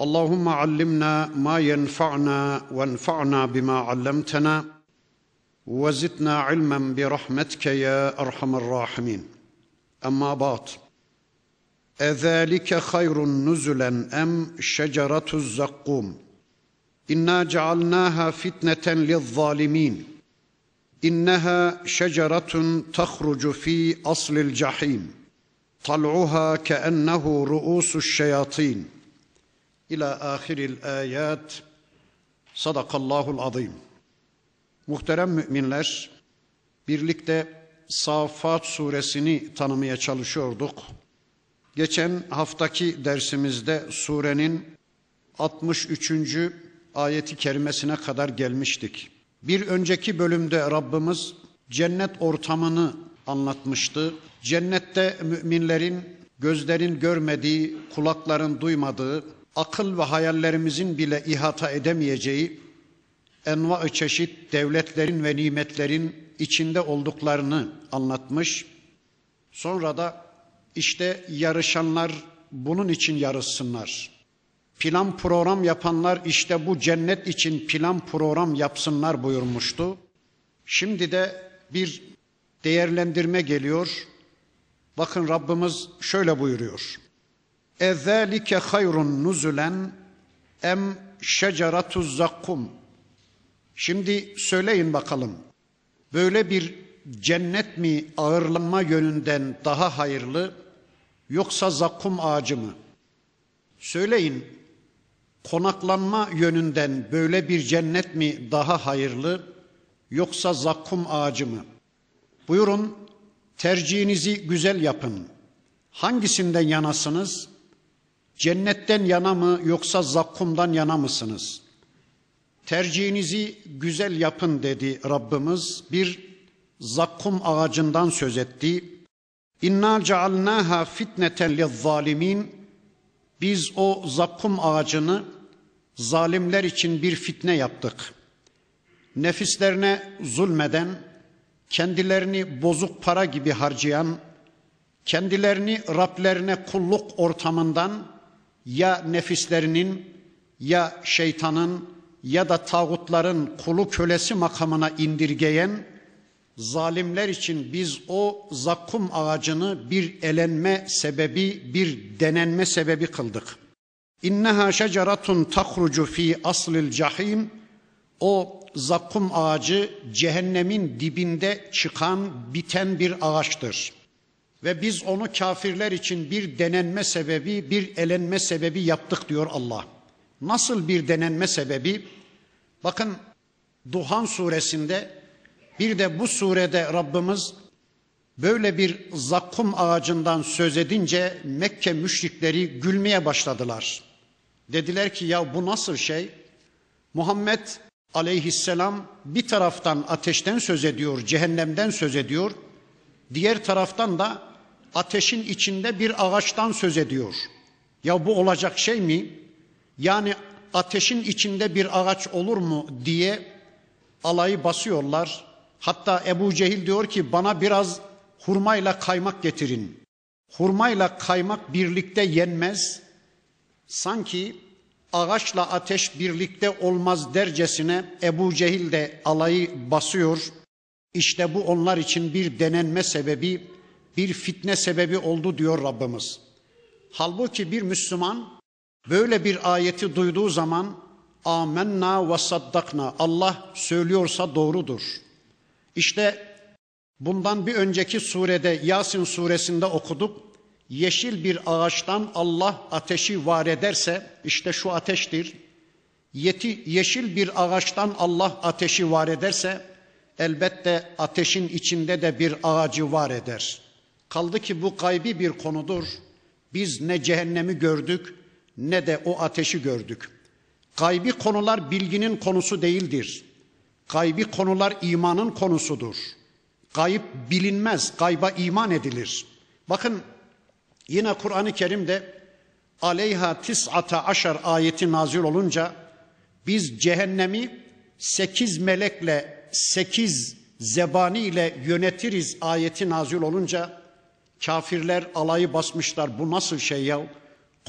اللهم علمنا ما ينفعنا وانفعنا بما علمتنا وزدنا علما برحمتك يا أرحم الراحمين. أما بعد أذلك خير نزلا أم شجرة الزقوم؟ إنا جعلناها فتنة للظالمين. إنها شجرة تخرج في أصل الجحيم طلعها كأنه رؤوس الشياطين. İlâ ahiril ayat. Sadakallahul azim. Muhterem müminler, birlikte Safat suresini tanımaya çalışıyorduk. Geçen haftaki dersimizde surenin 63. ayeti kerimesine kadar gelmiştik. Bir önceki bölümde Rabbimiz cennet ortamını anlatmıştı. Cennette müminlerin gözlerin görmediği, kulakların duymadığı, akıl ve hayallerimizin bile ihata edemeyeceği enva çeşit devletlerin ve nimetlerin içinde olduklarını anlatmış. Sonra da işte yarışanlar bunun için yarışsınlar. Plan program yapanlar işte bu cennet için plan program yapsınlar buyurmuştu. Şimdi de bir değerlendirme geliyor. Bakın Rabbimiz şöyle buyuruyor. اَذَٰلِكَ خَيْرٌ نُزُلًا em şeceratü zakkum. Şimdi söyleyin bakalım. Böyle bir cennet mi ağırlanma yönünden daha hayırlı yoksa zakkum ağacı mı? Söyleyin. Konaklanma yönünden böyle bir cennet mi daha hayırlı yoksa zakkum ağacı mı? Buyurun tercihinizi güzel yapın. Hangisinden yanasınız? Cennetten yana mı yoksa zakkumdan yana mısınız? Tercihinizi güzel yapın dedi Rabbimiz. Bir zakkum ağacından söz etti. İnna cealnaha fitneten lizzalimin. Biz o zakkum ağacını zalimler için bir fitne yaptık. Nefislerine zulmeden, kendilerini bozuk para gibi harcayan, kendilerini Rablerine kulluk ortamından ya nefislerinin ya şeytanın ya da tağutların kulu kölesi makamına indirgeyen zalimler için biz o zakkum ağacını bir elenme sebebi, bir denenme sebebi kıldık. İnneha şeceratun tahrucu fi aslil cahim. O zakkum ağacı cehennemin dibinde çıkan, biten bir ağaçtır. Ve biz onu kafirler için bir denenme sebebi, bir elenme sebebi yaptık diyor Allah. Nasıl bir denenme sebebi? Bakın Duhan suresinde bir de bu surede Rabbimiz böyle bir zakkum ağacından söz edince Mekke müşrikleri gülmeye başladılar. Dediler ki ya bu nasıl şey? Muhammed aleyhisselam bir taraftan ateşten söz ediyor, cehennemden söz ediyor. Diğer taraftan da ateşin içinde bir ağaçtan söz ediyor. Ya bu olacak şey mi? Yani ateşin içinde bir ağaç olur mu diye alayı basıyorlar. Hatta Ebu Cehil diyor ki bana biraz hurmayla kaymak getirin. Hurmayla kaymak birlikte yenmez. Sanki ağaçla ateş birlikte olmaz dercesine Ebu Cehil de alayı basıyor. İşte bu onlar için bir denenme sebebi, bir fitne sebebi oldu diyor Rabbimiz. Halbuki bir Müslüman böyle bir ayeti duyduğu zaman amenna ve saddakna Allah söylüyorsa doğrudur. İşte bundan bir önceki surede Yasin suresinde okuduk. Yeşil bir ağaçtan Allah ateşi var ederse işte şu ateştir. Yeti, yeşil bir ağaçtan Allah ateşi var ederse elbette ateşin içinde de bir ağacı var eder. Kaldı ki bu gaybi bir konudur. Biz ne cehennemi gördük ne de o ateşi gördük. Gaybi konular bilginin konusu değildir. Gaybi konular imanın konusudur. Gayb bilinmez, gayba iman edilir. Bakın yine Kur'an-ı Kerim'de aleyha tis'ata aşar ayeti nazil olunca biz cehennemi sekiz melekle sekiz zebani ile yönetiriz ayeti nazil olunca kafirler alayı basmışlar bu nasıl şey ya?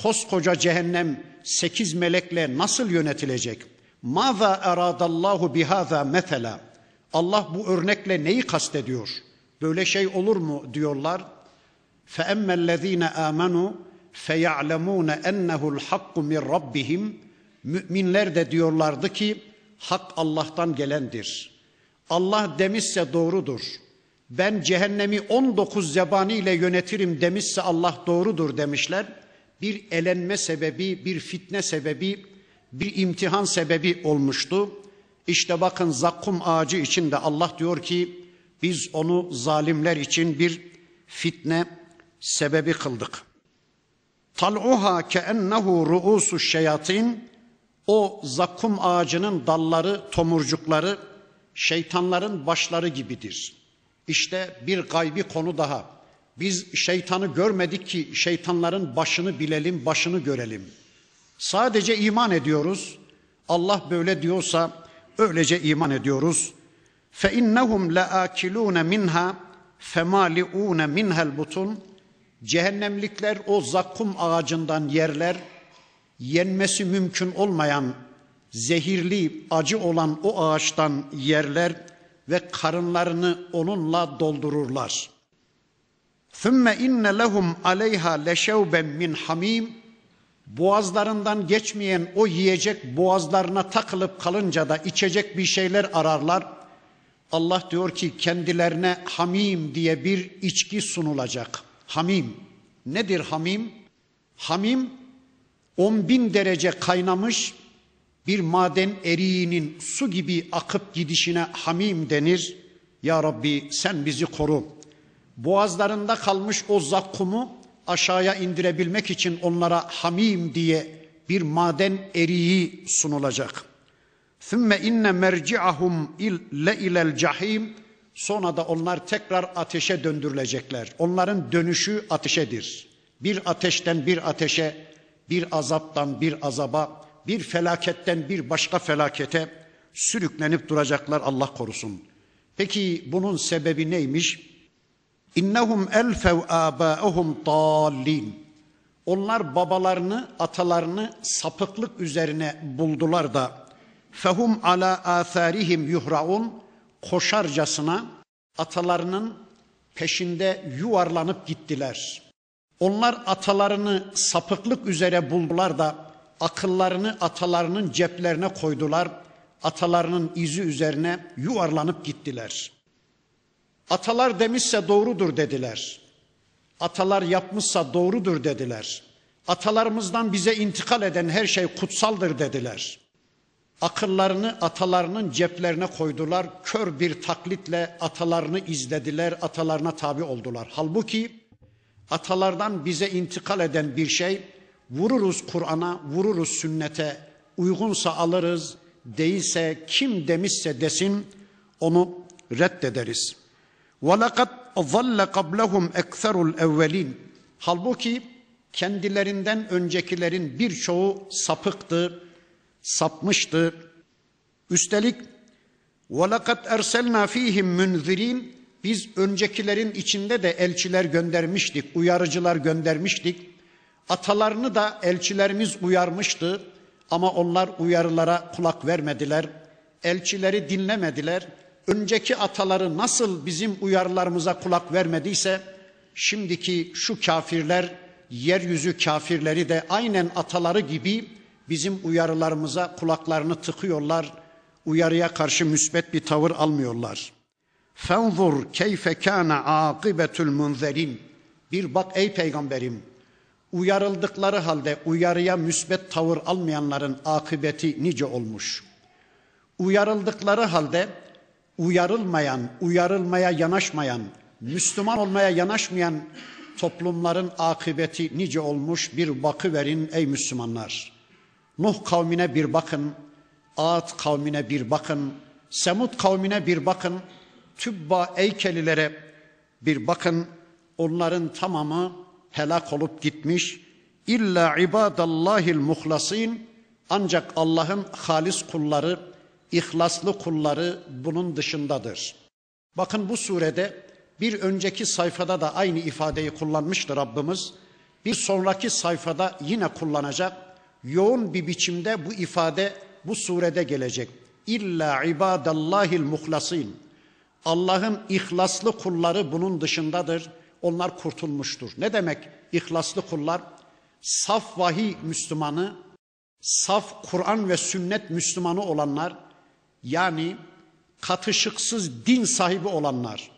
Koskoca cehennem sekiz melekle nasıl yönetilecek? Maza eradallahu bihaza mesela. Allah bu örnekle neyi kastediyor? Böyle şey olur mu diyorlar. فَاَمَّا الَّذ۪ينَ آمَنُوا فَيَعْلَمُونَ اَنَّهُ الْحَقُّ مِنْ رَبِّهِمْ Müminler de diyorlardı ki hak Allah'tan gelendir. Allah demişse doğrudur. Ben cehennemi 19 zebani ile yönetirim demişse Allah doğrudur demişler. Bir elenme sebebi, bir fitne sebebi, bir imtihan sebebi olmuştu. İşte bakın zakkum ağacı için de Allah diyor ki biz onu zalimler için bir fitne sebebi kıldık. Tal'uha keennehu ruusu şeyatin o zakkum ağacının dalları, tomurcukları şeytanların başları gibidir. İşte bir gaybi konu daha. Biz şeytanı görmedik ki şeytanların başını bilelim, başını görelim. Sadece iman ediyoruz. Allah böyle diyorsa öylece iman ediyoruz. La akilun minha femaliun minha'l butun. Cehennemlikler o zakkum ağacından yerler, yenmesi mümkün olmayan zehirli, acı olan o ağaçtan yerler ve karınlarını onunla doldururlar. ثُمَّ inne lehum aleyha leşevben min hamim Boğazlarından geçmeyen o yiyecek boğazlarına takılıp kalınca da içecek bir şeyler ararlar. Allah diyor ki kendilerine hamim diye bir içki sunulacak. Hamim. Nedir hamim? Hamim 10 bin derece kaynamış bir maden eriğinin su gibi akıp gidişine hamim denir. Ya Rabbi sen bizi koru. Boğazlarında kalmış o zakkumu aşağıya indirebilmek için onlara hamim diye bir maden eriği sunulacak. Thumma inne merci'ahum le ilel cahim. Sonra da onlar tekrar ateşe döndürülecekler. Onların dönüşü ateşedir. Bir ateşten bir ateşe, bir azaptan bir azaba, bir felaketten bir başka felakete sürüklenip duracaklar Allah korusun. Peki bunun sebebi neymiş? İnnehum elfev âbâehum dâllin. Onlar babalarını, atalarını sapıklık üzerine buldular da fehum ala atharihim yuhraun koşarcasına atalarının peşinde yuvarlanıp gittiler. Onlar atalarını sapıklık üzere buldular da akıllarını atalarının ceplerine koydular. Atalarının izi üzerine yuvarlanıp gittiler. Atalar demişse doğrudur dediler. Atalar yapmışsa doğrudur dediler. Atalarımızdan bize intikal eden her şey kutsaldır dediler. Akıllarını atalarının ceplerine koydular. Kör bir taklitle atalarını izlediler, atalarına tabi oldular. Halbuki atalardan bize intikal eden bir şey vururuz Kur'an'a, vururuz sünnete, uygunsa alırız, değilse kim demişse desin onu reddederiz. وَلَقَدْ ظَلَّ قَبْلَهُمْ اَكْثَرُ الْاَوَّلِينَ Halbuki kendilerinden öncekilerin birçoğu sapıktı, sapmıştı. Üstelik وَلَقَدْ اَرْسَلْنَا ف۪يهِمْ مُنْذِر۪ينَ Biz öncekilerin içinde de elçiler göndermiştik, uyarıcılar göndermiştik. Atalarını da elçilerimiz uyarmıştı ama onlar uyarılara kulak vermediler. Elçileri dinlemediler. Önceki ataları nasıl bizim uyarılarımıza kulak vermediyse şimdiki şu kafirler yeryüzü kafirleri de aynen ataları gibi bizim uyarılarımıza kulaklarını tıkıyorlar. Uyarıya karşı müsbet bir tavır almıyorlar. Fenzur keyfe kana akibetul munzerin. Bir bak ey peygamberim uyarıldıkları halde uyarıya müsbet tavır almayanların akıbeti nice olmuş. Uyarıldıkları halde uyarılmayan, uyarılmaya yanaşmayan, Müslüman olmaya yanaşmayan toplumların akıbeti nice olmuş bir bakı verin ey Müslümanlar. Nuh kavmine bir bakın, Ad kavmine bir bakın, Semud kavmine bir bakın, Tübba Eykelilere bir bakın. Onların tamamı helak olup gitmiş. İlla ibadallahil muhlasin ancak Allah'ın halis kulları, ihlaslı kulları bunun dışındadır. Bakın bu surede bir önceki sayfada da aynı ifadeyi kullanmıştı Rabbimiz. Bir sonraki sayfada yine kullanacak. Yoğun bir biçimde bu ifade bu surede gelecek. İlla ibadallahil muhlasin. Allah'ın ihlaslı kulları bunun dışındadır. Onlar kurtulmuştur. Ne demek ihlaslı kullar? Saf vahiy Müslümanı, saf Kur'an ve sünnet Müslümanı olanlar, yani katışıksız din sahibi olanlar,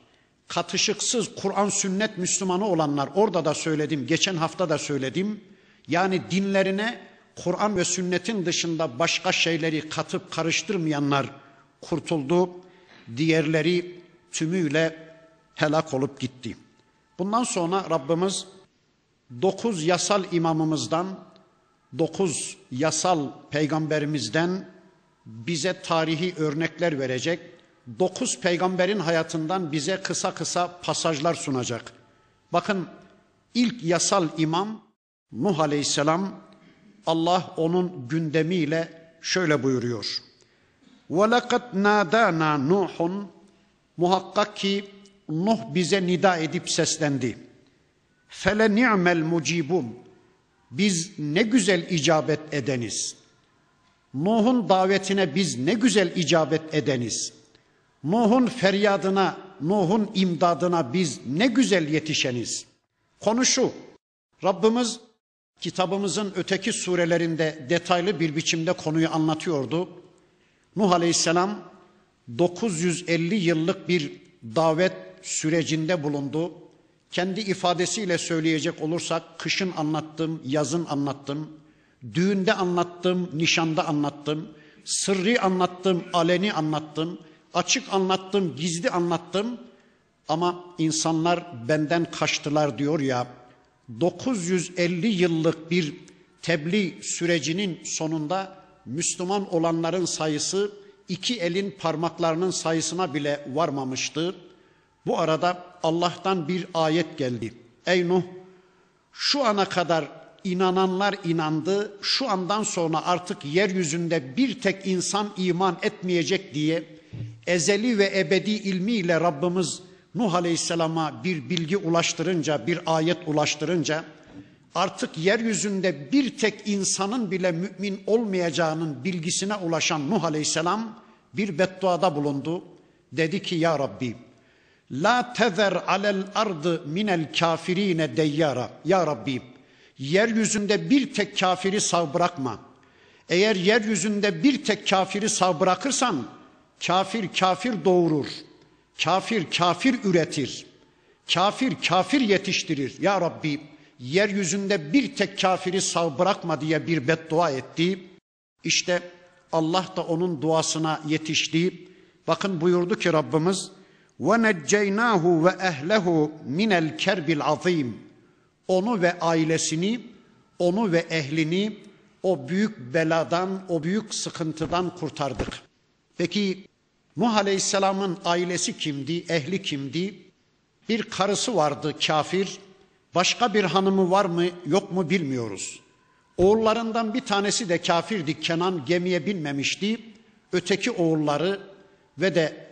katışıksız Kur'an sünnet Müslümanı olanlar orada da söyledim, geçen hafta da söyledim. Yani dinlerine Kur'an ve sünnetin dışında başka şeyleri katıp karıştırmayanlar kurtuldu. Diğerleri tümüyle helak olup gitti. Bundan sonra Rabbimiz dokuz yasal imamımızdan, dokuz yasal peygamberimizden bize tarihi örnekler verecek. Dokuz peygamberin hayatından bize kısa kısa pasajlar sunacak. Bakın ilk yasal imam Nuh Aleyhisselam Allah onun gündemiyle şöyle buyuruyor. وَلَقَدْ نَادَانَا نُوحٌ Muhakkak ki Nuh bize nida edip seslendi. Fele ni'mel mucibun. Biz ne güzel icabet edeniz. Nuh'un davetine biz ne güzel icabet edeniz. Nuh'un feryadına, Nuh'un imdadına biz ne güzel yetişeniz. Konu şu. Rabbimiz kitabımızın öteki surelerinde detaylı bir biçimde konuyu anlatıyordu. Nuh Aleyhisselam 950 yıllık bir davet sürecinde bulundu. Kendi ifadesiyle söyleyecek olursak kışın anlattım, yazın anlattım, düğünde anlattım, nişanda anlattım, sırrı anlattım, aleni anlattım, açık anlattım, gizli anlattım. Ama insanlar benden kaçtılar diyor ya. 950 yıllık bir tebliğ sürecinin sonunda Müslüman olanların sayısı iki elin parmaklarının sayısına bile varmamıştı. Bu arada Allah'tan bir ayet geldi. Ey Nuh şu ana kadar inananlar inandı. Şu andan sonra artık yeryüzünde bir tek insan iman etmeyecek diye ezeli ve ebedi ilmiyle Rabbimiz Nuh Aleyhisselam'a bir bilgi ulaştırınca, bir ayet ulaştırınca artık yeryüzünde bir tek insanın bile mümin olmayacağının bilgisine ulaşan Nuh Aleyhisselam bir bedduada bulundu. Dedi ki ya Rabbi la tezer alel ardı minel kafirine deyyara. Ya Rabbi yeryüzünde bir tek kafiri sağ bırakma. Eğer yeryüzünde bir tek kafiri sağ bırakırsan kafir kafir doğurur. Kafir kafir üretir. Kafir kafir yetiştirir. Ya Rabbi yeryüzünde bir tek kafiri sağ bırakma diye bir beddua etti. İşte Allah da onun duasına yetişti. Bakın buyurdu ki Rabbimiz ve ehlehu minel kerbil azim. Onu ve ailesini, onu ve ehlini o büyük beladan, o büyük sıkıntıdan kurtardık. Peki Nuh Aleyhisselam'ın ailesi kimdi, ehli kimdi? Bir karısı vardı kafir, başka bir hanımı var mı yok mu bilmiyoruz. Oğullarından bir tanesi de kafirdi. Kenan gemiye binmemişti. Öteki oğulları ve de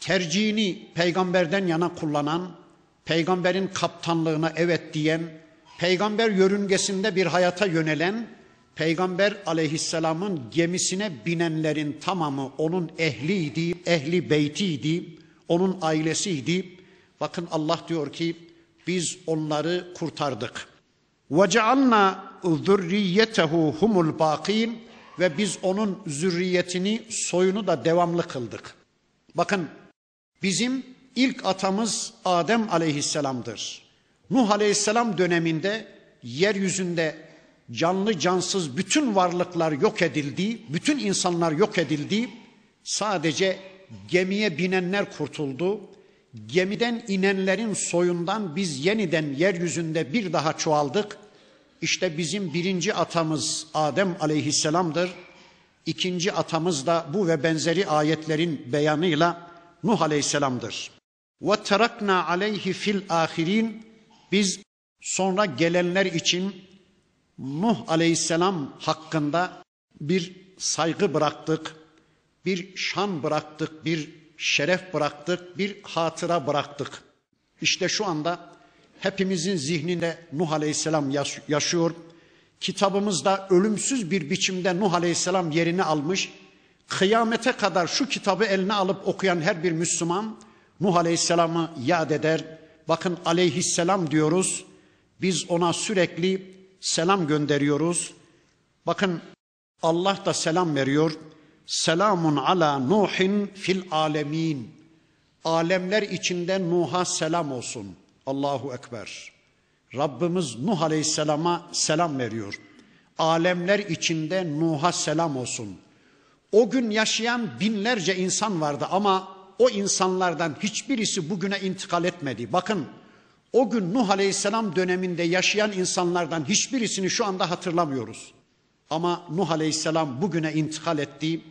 tercihini peygamberden yana kullanan, peygamberin kaptanlığına evet diyen, peygamber yörüngesinde bir hayata yönelen, peygamber aleyhisselamın gemisine binenlerin tamamı onun ehliydi, ehli beytiydi, onun ailesiydi. Bakın Allah diyor ki biz onları kurtardık. وَجَعَلْنَا zürriyetehu humul bakin ve biz onun zürriyetini soyunu da devamlı kıldık. Bakın bizim ilk atamız Adem aleyhisselamdır. Nuh aleyhisselam döneminde yeryüzünde canlı cansız bütün varlıklar yok edildi, bütün insanlar yok edildi. Sadece gemiye binenler kurtuldu. Gemiden inenlerin soyundan biz yeniden yeryüzünde bir daha çoğaldık İşte bizim birinci atamız Adem aleyhisselamdır. İkinci atamız da bu ve benzeri ayetlerin beyanıyla Nuh aleyhisselamdır. Ve terakna aleyhi fil ahirin biz sonra gelenler için Nuh aleyhisselam hakkında bir saygı bıraktık, bir şan bıraktık, bir şeref bıraktık, bir hatıra bıraktık. İşte şu anda hepimizin zihninde Nuh aleyhisselam yaşıyor. Kitabımızda ölümsüz bir biçimde Nuh aleyhisselam yerini almış. Kıyamete kadar şu kitabı eline alıp okuyan her bir Müslüman Nuh aleyhisselamı yad eder. Bakın aleyhisselam diyoruz. Biz ona sürekli selam gönderiyoruz. Bakın Allah da selam veriyor. Selamun ala Nuhin fil alemin. Alemler içinde Nuh'a selam olsun. Allahu Ekber. Rabbimiz Nuh Aleyhisselam'a selam veriyor. Alemler içinde Nuh'a selam olsun. O gün yaşayan binlerce insan vardı ama o insanlardan hiçbirisi bugüne intikal etmedi. Bakın o gün Nuh Aleyhisselam döneminde yaşayan insanlardan hiçbirisini şu anda hatırlamıyoruz. Ama Nuh Aleyhisselam bugüne intikal etti.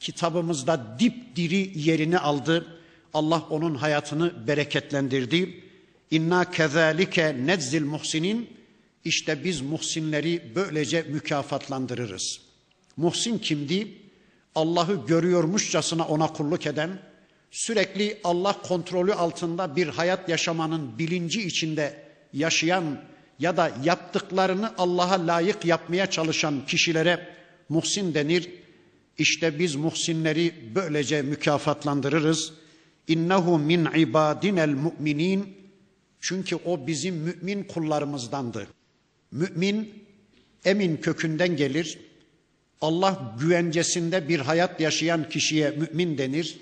Kitabımızda dipdiri yerini aldı. Allah onun hayatını bereketlendirdi. İnna kezalike nedzil muhsinin. İşte biz muhsinleri böylece mükafatlandırırız. Muhsin kimdi? Allah'ı görüyormuşçasına ona kulluk eden, sürekli Allah kontrolü altında bir hayat yaşamanın bilinci içinde yaşayan ya da yaptıklarını Allah'a layık yapmaya çalışan kişilere muhsin denir. İşte biz muhsinleri böylece mükafatlandırırız. İnnehu min ibadinel mu'minin. Çünkü o bizim mümin kullarımızdandı. Mümin emin kökünden gelir. Allah güvencesinde bir hayat yaşayan kişiye mümin denir.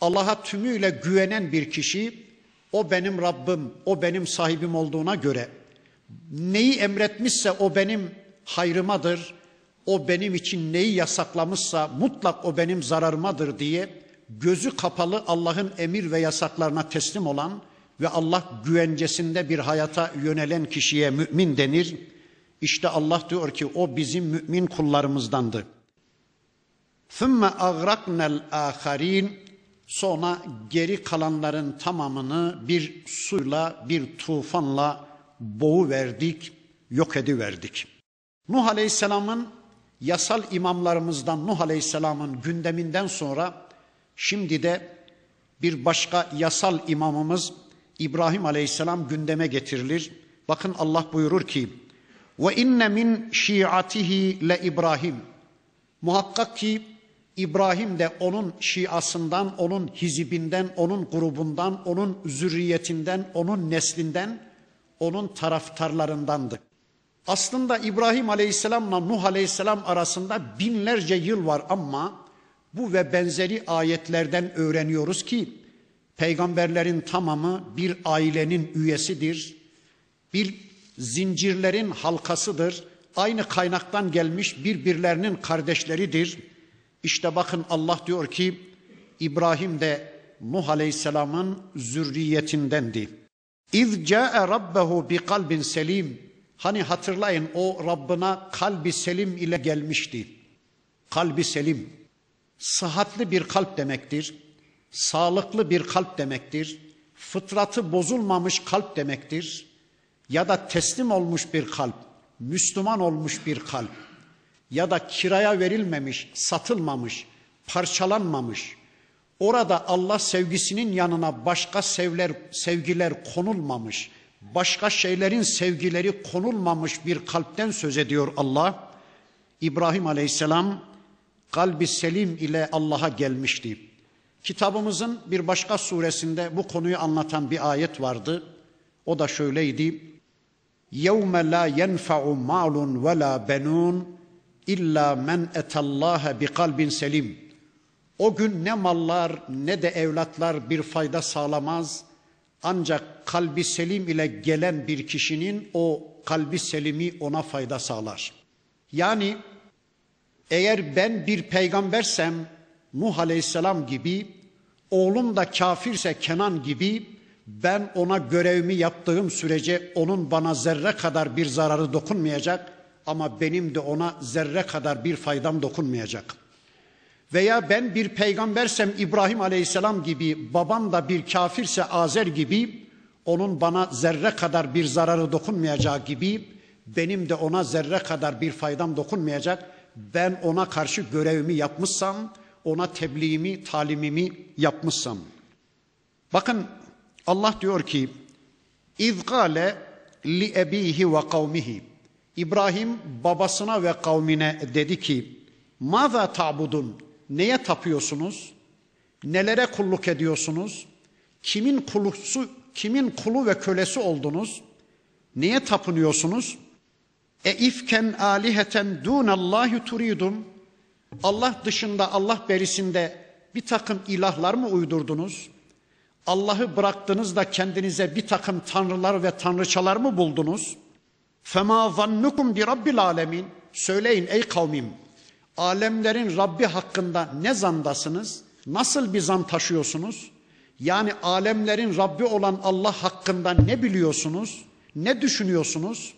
Allah'a tümüyle güvenen bir kişi o benim Rabbim, o benim sahibim olduğuna göre neyi emretmişse o benim hayrımadır. O benim için neyi yasaklamışsa mutlak o benim zararımadır diye gözü kapalı Allah'ın emir ve yasaklarına teslim olan ve Allah güvencesinde bir hayata yönelen kişiye mümin denir. İşte Allah diyor ki o bizim mümin kullarımızdandı. ثُمَّ أَغْرَقْنَا الْآخَرِينَ Sonra geri kalanların tamamını bir suyla, bir tufanla boğu verdik, yok ediverdik. Nuh Aleyhisselam'ın yasal imamlarımızdan Nuh Aleyhisselam'ın gündeminden sonra şimdi de bir başka yasal imamımız İbrahim Aleyhisselam gündeme getirilir. Bakın Allah buyurur ki: "Ve inne min şiatihi le İbrahim." Muhakkak ki İbrahim de onun şiasından, onun hizibinden, onun grubundan, onun zürriyetinden, onun neslinden, onun taraftarlarındandı. Aslında İbrahim Aleyhisselam'la Nuh Aleyhisselam arasında binlerce yıl var ama bu ve benzeri ayetlerden öğreniyoruz ki peygamberlerin tamamı bir ailenin üyesidir. Bir zincirlerin halkasıdır. Aynı kaynaktan gelmiş birbirlerinin kardeşleridir. İşte bakın Allah diyor ki İbrahim de Nuh Aleyhisselam'ın zürriyetindendi. İz ca'e rabbehu bi kalbin selim. Hani hatırlayın o Rabbına kalbi selim ile gelmişti. Kalbi selim. Sıhhatli bir kalp demektir. Sağlıklı bir kalp demektir. Fıtratı bozulmamış kalp demektir. Ya da teslim olmuş bir kalp. Müslüman olmuş bir kalp ya da kiraya verilmemiş, satılmamış, parçalanmamış. Orada Allah sevgisinin yanına başka sevler, sevgiler konulmamış, başka şeylerin sevgileri konulmamış bir kalpten söz ediyor Allah. İbrahim Aleyhisselam kalbi selim ile Allah'a gelmişti. Kitabımızın bir başka suresinde bu konuyu anlatan bir ayet vardı. O da şöyleydi. يَوْمَ لَا يَنْفَعُ مَالٌ وَلَا بَنُونَ İlla men etallaha bi kalbin selim. O gün ne mallar ne de evlatlar bir fayda sağlamaz. Ancak kalbi selim ile gelen bir kişinin o kalbi selimi ona fayda sağlar. Yani eğer ben bir peygambersem Nuh Aleyhisselam gibi, oğlum da kafirse Kenan gibi ben ona görevimi yaptığım sürece onun bana zerre kadar bir zararı dokunmayacak ama benim de ona zerre kadar bir faydam dokunmayacak. Veya ben bir peygambersem İbrahim Aleyhisselam gibi, babam da bir kafirse Azer gibi onun bana zerre kadar bir zararı dokunmayacağı gibi benim de ona zerre kadar bir faydam dokunmayacak. Ben ona karşı görevimi yapmışsam, ona tebliğimi, talimimi yapmışsam. Bakın Allah diyor ki li ebihi ve kavmihi İbrahim babasına ve kavmine dedi ki Maza ta'budun neye tapıyorsunuz? Nelere kulluk ediyorsunuz? Kimin kulusu, kimin kulu ve kölesi oldunuz? Neye tapınıyorsunuz? E ifken aliheten dunallahi turidum. Allah dışında, Allah berisinde bir takım ilahlar mı uydurdunuz? Allah'ı bıraktınız da kendinize bir takım tanrılar ve tanrıçalar mı buldunuz? Fema zannukum bi rabbil alemin. Söyleyin ey kavmim. Alemlerin Rabbi hakkında ne zandasınız? Nasıl bir zan taşıyorsunuz? Yani alemlerin Rabbi olan Allah hakkında ne biliyorsunuz? Ne düşünüyorsunuz?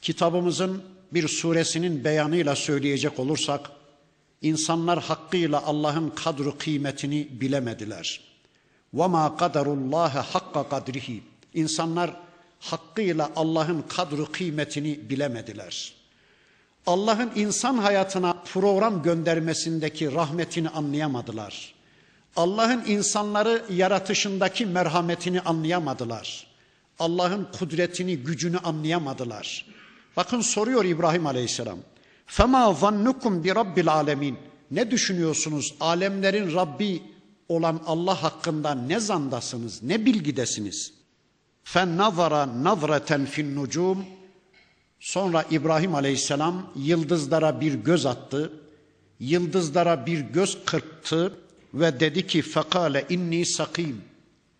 Kitabımızın bir suresinin beyanıyla söyleyecek olursak, insanlar hakkıyla Allah'ın kadru kıymetini bilemediler. وَمَا قَدَرُ اللّٰهَ حَقَّ قَدْرِهِ İnsanlar hakkıyla Allah'ın kadru kıymetini bilemediler. Allah'ın insan hayatına program göndermesindeki rahmetini anlayamadılar. Allah'ın insanları yaratışındaki merhametini anlayamadılar. Allah'ın kudretini, gücünü anlayamadılar. Bakın soruyor İbrahim Aleyhisselam. Fema zannukum bi rabbil alemin. Ne düşünüyorsunuz? Alemlerin Rabbi olan Allah hakkında ne zandasınız? Ne bilgidesiniz? Nazara nazreten fin nucum. Sonra İbrahim Aleyhisselam yıldızlara bir göz attı. Yıldızlara bir göz kırptı ve dedi ki fekale inni sakim.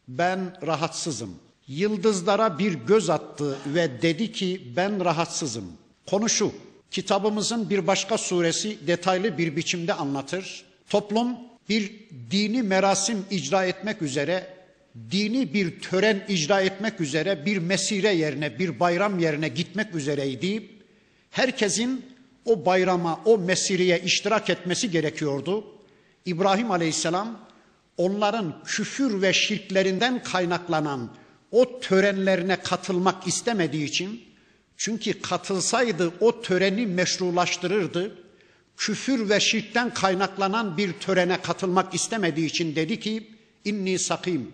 Ben rahatsızım. Yıldızlara bir göz attı ve dedi ki ben rahatsızım. Konu şu. Kitabımızın bir başka suresi detaylı bir biçimde anlatır. Toplum bir dini merasim icra etmek üzere, dini bir tören icra etmek üzere bir mesire yerine, bir bayram yerine gitmek üzereydi. Herkesin o bayrama, o mesireye iştirak etmesi gerekiyordu. İbrahim Aleyhisselam onların küfür ve şirklerinden kaynaklanan o törenlerine katılmak istemediği için çünkü katılsaydı o töreni meşrulaştırırdı. Küfür ve şirkten kaynaklanan bir törene katılmak istemediği için dedi ki inni sakim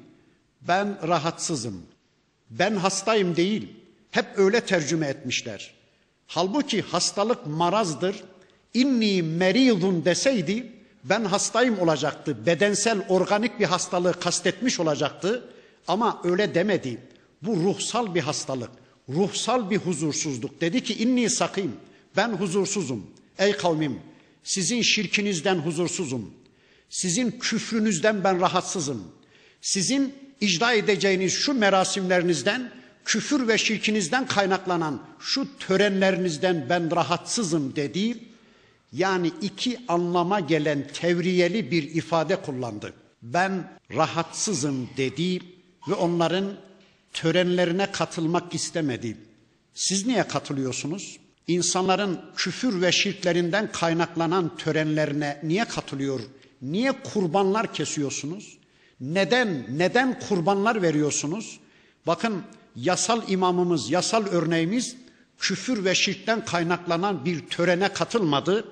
ben rahatsızım. Ben hastayım değil. Hep öyle tercüme etmişler. Halbuki hastalık marazdır. İnni meridun deseydi ben hastayım olacaktı. Bedensel organik bir hastalığı kastetmiş olacaktı. Ama öyle demedi. Bu ruhsal bir hastalık. Ruhsal bir huzursuzluk. Dedi ki inni sakim. Ben huzursuzum. Ey kavmim sizin şirkinizden huzursuzum. Sizin küfrünüzden ben rahatsızım. Sizin icra edeceğiniz şu merasimlerinizden, küfür ve şirkinizden kaynaklanan şu törenlerinizden ben rahatsızım dedi. Yani iki anlama gelen tevriyeli bir ifade kullandı. Ben rahatsızım dedi ve onların törenlerine katılmak istemedi. Siz niye katılıyorsunuz? İnsanların küfür ve şirklerinden kaynaklanan törenlerine niye katılıyor? Niye kurbanlar kesiyorsunuz? Neden neden kurbanlar veriyorsunuz? Bakın yasal imamımız, yasal örneğimiz küfür ve şirkten kaynaklanan bir törene katılmadı.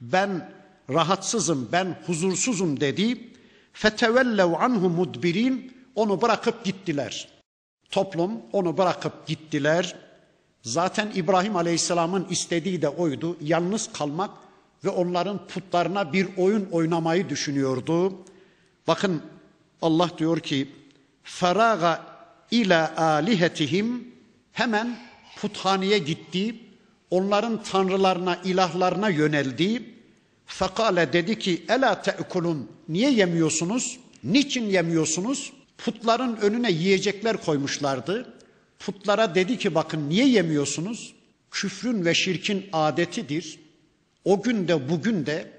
Ben rahatsızım, ben huzursuzum dedi. Fetevellev anhu mudbirin onu bırakıp gittiler. Toplum onu bırakıp gittiler. Zaten İbrahim Aleyhisselam'ın istediği de oydu. Yalnız kalmak ve onların putlarına bir oyun oynamayı düşünüyordu. Bakın Allah diyor ki feraga ila alihetihim hemen puthaneye gitti. Onların tanrılarına, ilahlarına yöneldi. Fekale dedi ki ela te'kulun niye yemiyorsunuz? Niçin yemiyorsunuz? Putların önüne yiyecekler koymuşlardı. Putlara dedi ki bakın niye yemiyorsunuz? Küfrün ve şirkin adetidir. O gün de bugün de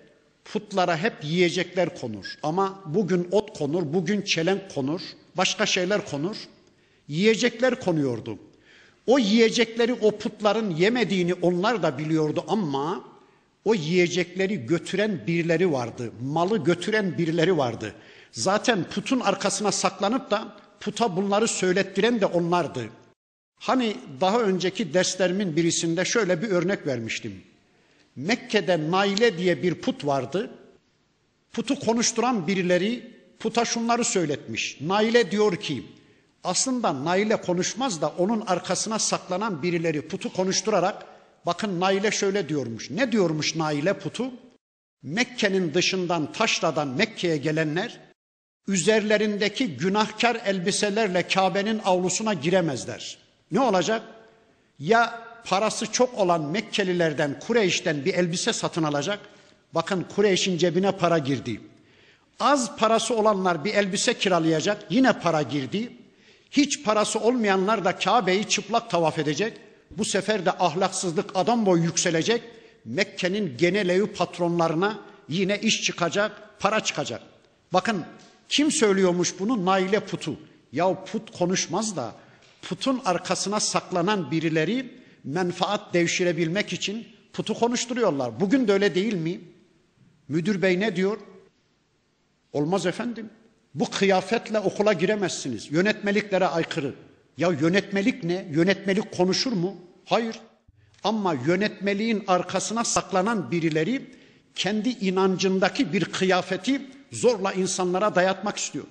putlara hep yiyecekler konur. Ama bugün ot konur, bugün çelenk konur. Başka şeyler konur. Yiyecekler konuyordu. O yiyecekleri o putların yemediğini onlar da biliyordu ama o yiyecekleri götüren birileri vardı. Malı götüren birileri vardı. Zaten putun arkasına saklanıp da puta bunları söylettiren de onlardı. Hani daha önceki derslerimin birisinde şöyle bir örnek vermiştim. Mekke'de Naile diye bir put vardı. Putu konuşturan birileri puta şunları söyletmiş. Naile diyor ki aslında Naile konuşmaz da onun arkasına saklanan birileri putu konuşturarak bakın Naile şöyle diyormuş. Ne diyormuş Naile putu? Mekke'nin dışından taşradan Mekke'ye gelenler üzerlerindeki günahkar elbiselerle Kabe'nin avlusuna giremezler. Ne olacak? Ya parası çok olan Mekkelilerden, Kureyş'ten bir elbise satın alacak. Bakın Kureyş'in cebine para girdi. Az parası olanlar bir elbise kiralayacak. Yine para girdi. Hiç parası olmayanlar da Kabe'yi çıplak tavaf edecek. Bu sefer de ahlaksızlık adam boyu yükselecek. Mekke'nin genel evi patronlarına yine iş çıkacak, para çıkacak. Bakın kim söylüyormuş bunu? Naile Putu. Ya put konuşmaz da putun arkasına saklanan birileri menfaat devşirebilmek için putu konuşturuyorlar. Bugün de öyle değil mi? Müdür bey ne diyor? Olmaz efendim. Bu kıyafetle okula giremezsiniz. Yönetmeliklere aykırı. Ya yönetmelik ne? Yönetmelik konuşur mu? Hayır. Ama yönetmeliğin arkasına saklanan birileri kendi inancındaki bir kıyafeti zorla insanlara dayatmak istiyor.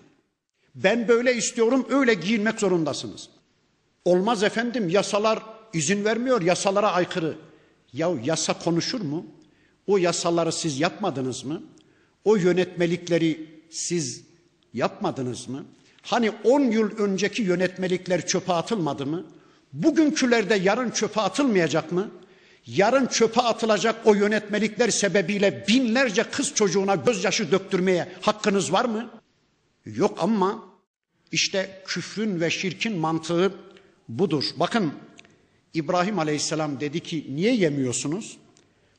Ben böyle istiyorum, öyle giyinmek zorundasınız. Olmaz efendim, yasalar izin vermiyor, yasalara aykırı. Ya yasa konuşur mu? O yasaları siz yapmadınız mı? O yönetmelikleri siz yapmadınız mı? Hani 10 yıl önceki yönetmelikler çöpe atılmadı mı? Bugünkülerde yarın çöpe atılmayacak mı? Yarın çöpe atılacak o yönetmelikler sebebiyle binlerce kız çocuğuna gözyaşı döktürmeye hakkınız var mı? Yok ama işte küfrün ve şirkin mantığı budur. Bakın İbrahim Aleyhisselam dedi ki niye yemiyorsunuz?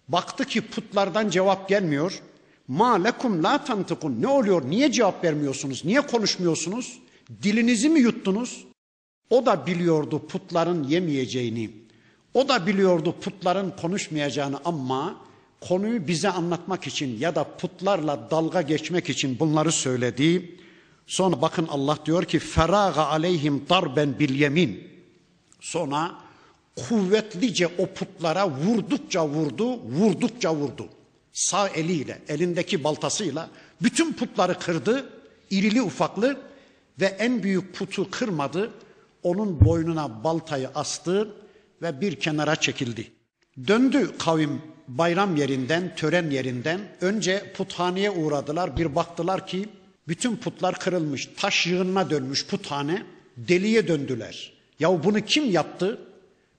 Baktı ki putlardan cevap gelmiyor. Ma lekum la tantıkun. Ne oluyor? Niye cevap vermiyorsunuz? Niye konuşmuyorsunuz? Dilinizi mi yuttunuz? O da biliyordu putların yemeyeceğini. O da biliyordu putların konuşmayacağını ama konuyu bize anlatmak için ya da putlarla dalga geçmek için bunları söyledi. Sonra bakın Allah diyor ki feraga aleyhim darben bil yemin. Sonra kuvvetlice o putlara vurdukça vurdu, vurdukça vurdu. Sağ eliyle, elindeki baltasıyla bütün putları kırdı, irili ufaklı ve en büyük putu kırmadı. Onun boynuna baltayı astı ve bir kenara çekildi. Döndü kavim bayram yerinden, tören yerinden. Önce puthaneye uğradılar. Bir baktılar ki bütün putlar kırılmış. Taş yığınına dönmüş puthane. Deliye döndüler. Ya bunu kim yaptı?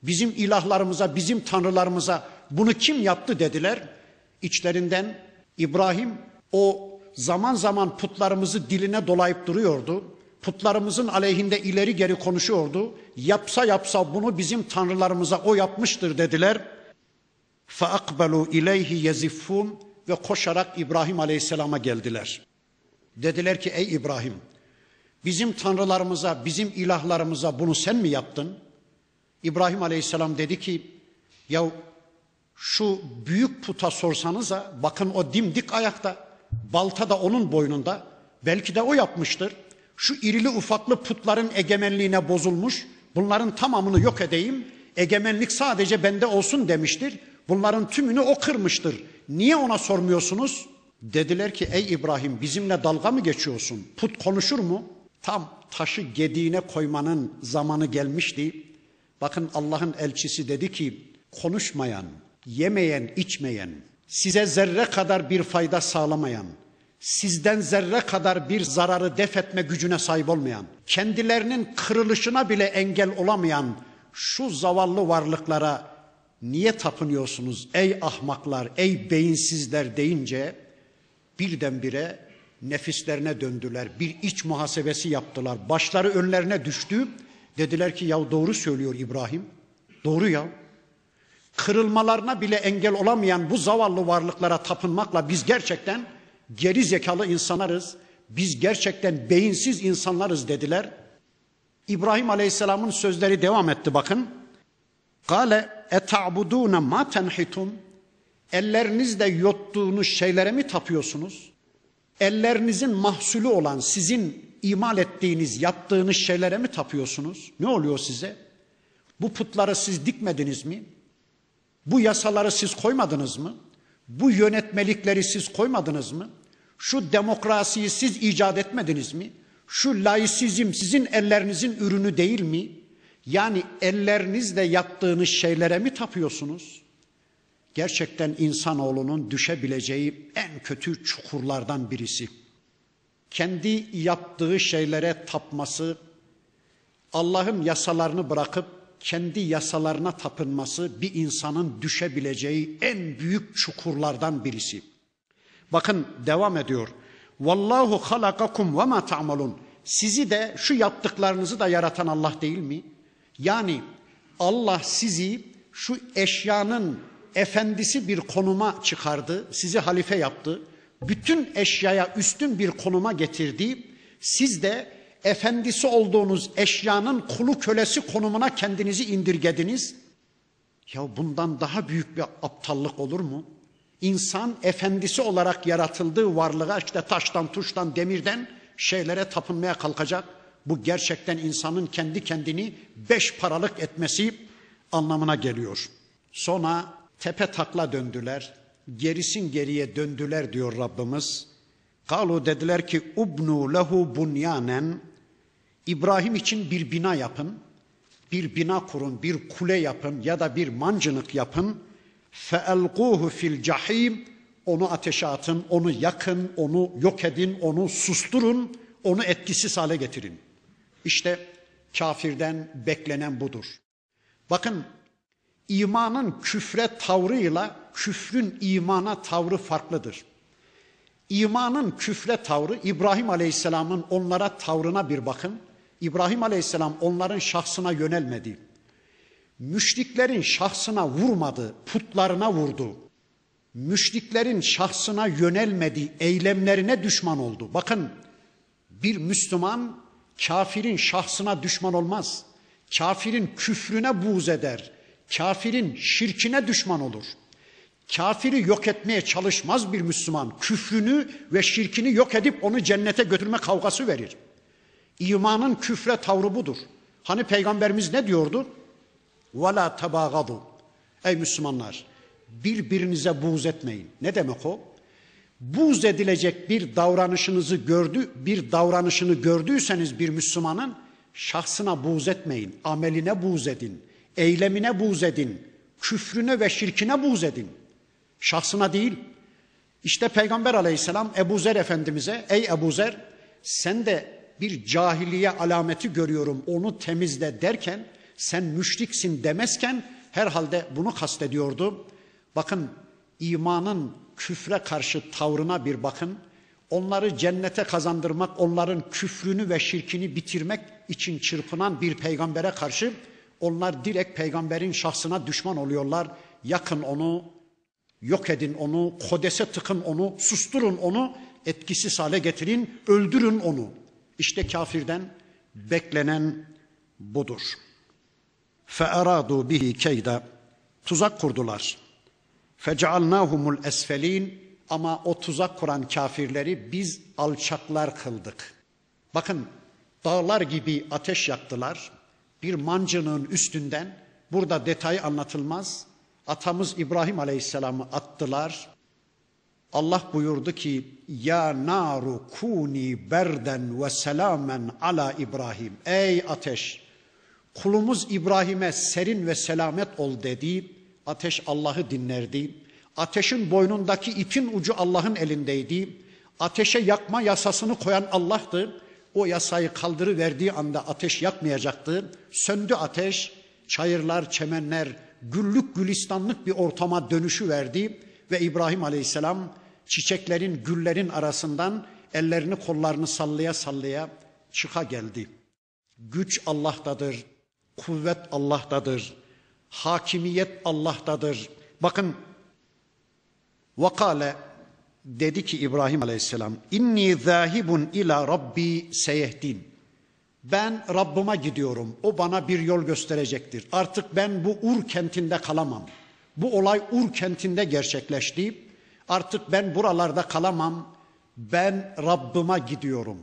Bizim ilahlarımıza, bizim tanrılarımıza bunu kim yaptı dediler. İçlerinden İbrahim o zaman zaman putlarımızı diline dolayıp duruyordu. Putlarımızın aleyhinde ileri geri konuşuyordu. Yapsa yapsa bunu bizim tanrılarımıza o yapmıştır dediler. فَاَقْبَلُوا اِلَيْهِ يَزِفُّونَ Ve koşarak İbrahim Aleyhisselam'a geldiler. Dediler ki ey İbrahim bizim tanrılarımıza, bizim ilahlarımıza bunu sen mi yaptın? İbrahim Aleyhisselam dedi ki ya şu büyük puta sorsanıza bakın o dimdik ayakta balta da onun boynunda belki de o yapmıştır. Şu irili ufaklı putların egemenliğine bozulmuş bunların tamamını yok edeyim egemenlik sadece bende olsun demiştir. Bunların tümünü o kırmıştır. Niye ona sormuyorsunuz? Dediler ki ey İbrahim bizimle dalga mı geçiyorsun? Put konuşur mu? Tam taşı gediğine koymanın zamanı gelmişti. Bakın Allah'ın elçisi dedi ki konuşmayan, yemeyen, içmeyen, size zerre kadar bir fayda sağlamayan, sizden zerre kadar bir zararı def etme gücüne sahip olmayan, kendilerinin kırılışına bile engel olamayan şu zavallı varlıklara niye tapınıyorsunuz ey ahmaklar, ey beyinsizler deyince birdenbire nefislerine döndüler. Bir iç muhasebesi yaptılar. Başları önlerine düştü. Dediler ki ya doğru söylüyor İbrahim. Doğru ya. Kırılmalarına bile engel olamayan bu zavallı varlıklara tapınmakla biz gerçekten geri zekalı insanlarız. Biz gerçekten beyinsiz insanlarız dediler. İbrahim Aleyhisselam'ın sözleri devam etti bakın. Kale eta'budune ma tenhitun Ellerinizle yottuğunuz şeylere mi tapıyorsunuz? Ellerinizin mahsulü olan sizin imal ettiğiniz, yaptığınız şeylere mi tapıyorsunuz? Ne oluyor size? Bu putları siz dikmediniz mi? Bu yasaları siz koymadınız mı? Bu yönetmelikleri siz koymadınız mı? Şu demokrasiyi siz icat etmediniz mi? Şu laisizm sizin ellerinizin ürünü değil mi? Yani ellerinizle yaptığınız şeylere mi tapıyorsunuz? Gerçekten insanoğlunun düşebileceği en kötü çukurlardan birisi. Kendi yaptığı şeylere tapması, Allah'ın yasalarını bırakıp kendi yasalarına tapınması bir insanın düşebileceği en büyük çukurlardan birisi. Bakın devam ediyor. Vallahu halakakum ve ma ta'malun. Sizi de şu yaptıklarınızı da yaratan Allah değil mi? Yani Allah sizi şu eşyanın efendisi bir konuma çıkardı, sizi halife yaptı. Bütün eşyaya üstün bir konuma getirdi. Siz de efendisi olduğunuz eşyanın kulu kölesi konumuna kendinizi indirgediniz. Ya bundan daha büyük bir aptallık olur mu? İnsan efendisi olarak yaratıldığı varlığa işte taştan, tuştan, demirden şeylere tapınmaya kalkacak. Bu gerçekten insanın kendi kendini beş paralık etmesi anlamına geliyor. Sonra tepe takla döndüler. Gerisin geriye döndüler diyor Rabbimiz. Kalu dediler ki ubnu lehu bunyanen İbrahim için bir bina yapın. Bir bina kurun, bir kule yapın ya da bir mancınık yapın. Feelquhu fil cahim onu ateşe atın, onu yakın, onu yok edin, onu susturun, onu etkisiz hale getirin. İşte kafirden beklenen budur. Bakın imanın küfre tavrıyla küfrün imana tavrı farklıdır. İmanın küfre tavrı İbrahim Aleyhisselam'ın onlara tavrına bir bakın. İbrahim Aleyhisselam onların şahsına yönelmedi. Müşriklerin şahsına vurmadı, putlarına vurdu. Müşriklerin şahsına yönelmedi, eylemlerine düşman oldu. Bakın bir Müslüman kafirin şahsına düşman olmaz. Kafirin küfrüne buğz eder Kafirin şirkine düşman olur. Kafiri yok etmeye çalışmaz bir Müslüman. Küfrünü ve şirkini yok edip onu cennete götürme kavgası verir. İmanın küfre tavrı budur. Hani peygamberimiz ne diyordu? وَلَا تَبَاغَضُوا Ey Müslümanlar birbirinize buğz etmeyin. Ne demek o? Buğz edilecek bir davranışınızı gördü, bir davranışını gördüyseniz bir Müslümanın şahsına buğz etmeyin. Ameline buğz edin. Eylemine buğz edin. Küfrüne ve şirkine buğz edin. Şahsına değil. İşte Peygamber aleyhisselam Ebu Zer Efendimiz'e ey Ebu Zer sen de bir cahiliye alameti görüyorum onu temizle derken sen müşriksin demezken herhalde bunu kastediyordu. Bakın imanın küfre karşı tavrına bir bakın. Onları cennete kazandırmak, onların küfrünü ve şirkini bitirmek için çırpınan bir peygambere karşı onlar direkt peygamberin şahsına düşman oluyorlar. Yakın onu, yok edin onu, kodese tıkın onu, susturun onu, etkisiz hale getirin, öldürün onu. İşte kafirden beklenen budur. فَاَرَادُوا bihi keyda Tuzak kurdular. فَجَعَلْنَاهُمُ الْاَسْفَل۪ينَ Ama o tuzak kuran kafirleri biz alçaklar kıldık. Bakın dağlar gibi ateş yaktılar. Bir mancının üstünden burada detayı anlatılmaz. Atamız İbrahim Aleyhisselam'ı attılar. Allah buyurdu ki ya naru kuni berden ve selamen ala İbrahim. Ey ateş kulumuz İbrahim'e serin ve selamet ol dedi. Ateş Allah'ı dinlerdi. Ateşin boynundaki ipin ucu Allah'ın elindeydi. Ateşe yakma yasasını koyan Allah'tı. O yasayı kaldırıverdiği anda ateş yakmayacaktı. Söndü ateş, çayırlar, çemenler, güllük gülistanlık bir ortama dönüşü verdi ve İbrahim Aleyhisselam çiçeklerin, güllerin arasından ellerini kollarını sallaya sallaya çıka geldi. Güç Allah'tadır, kuvvet Allah'tadır, hakimiyet Allah'tadır. Bakın vakale dedi ki İbrahim Aleyhisselam inni zahibun ila rabbi seyehdin. Ben Rabbime gidiyorum. O bana bir yol gösterecektir. Artık ben bu Ur kentinde kalamam. Bu olay Ur kentinde gerçekleşti. Artık ben buralarda kalamam. Ben Rabbime gidiyorum.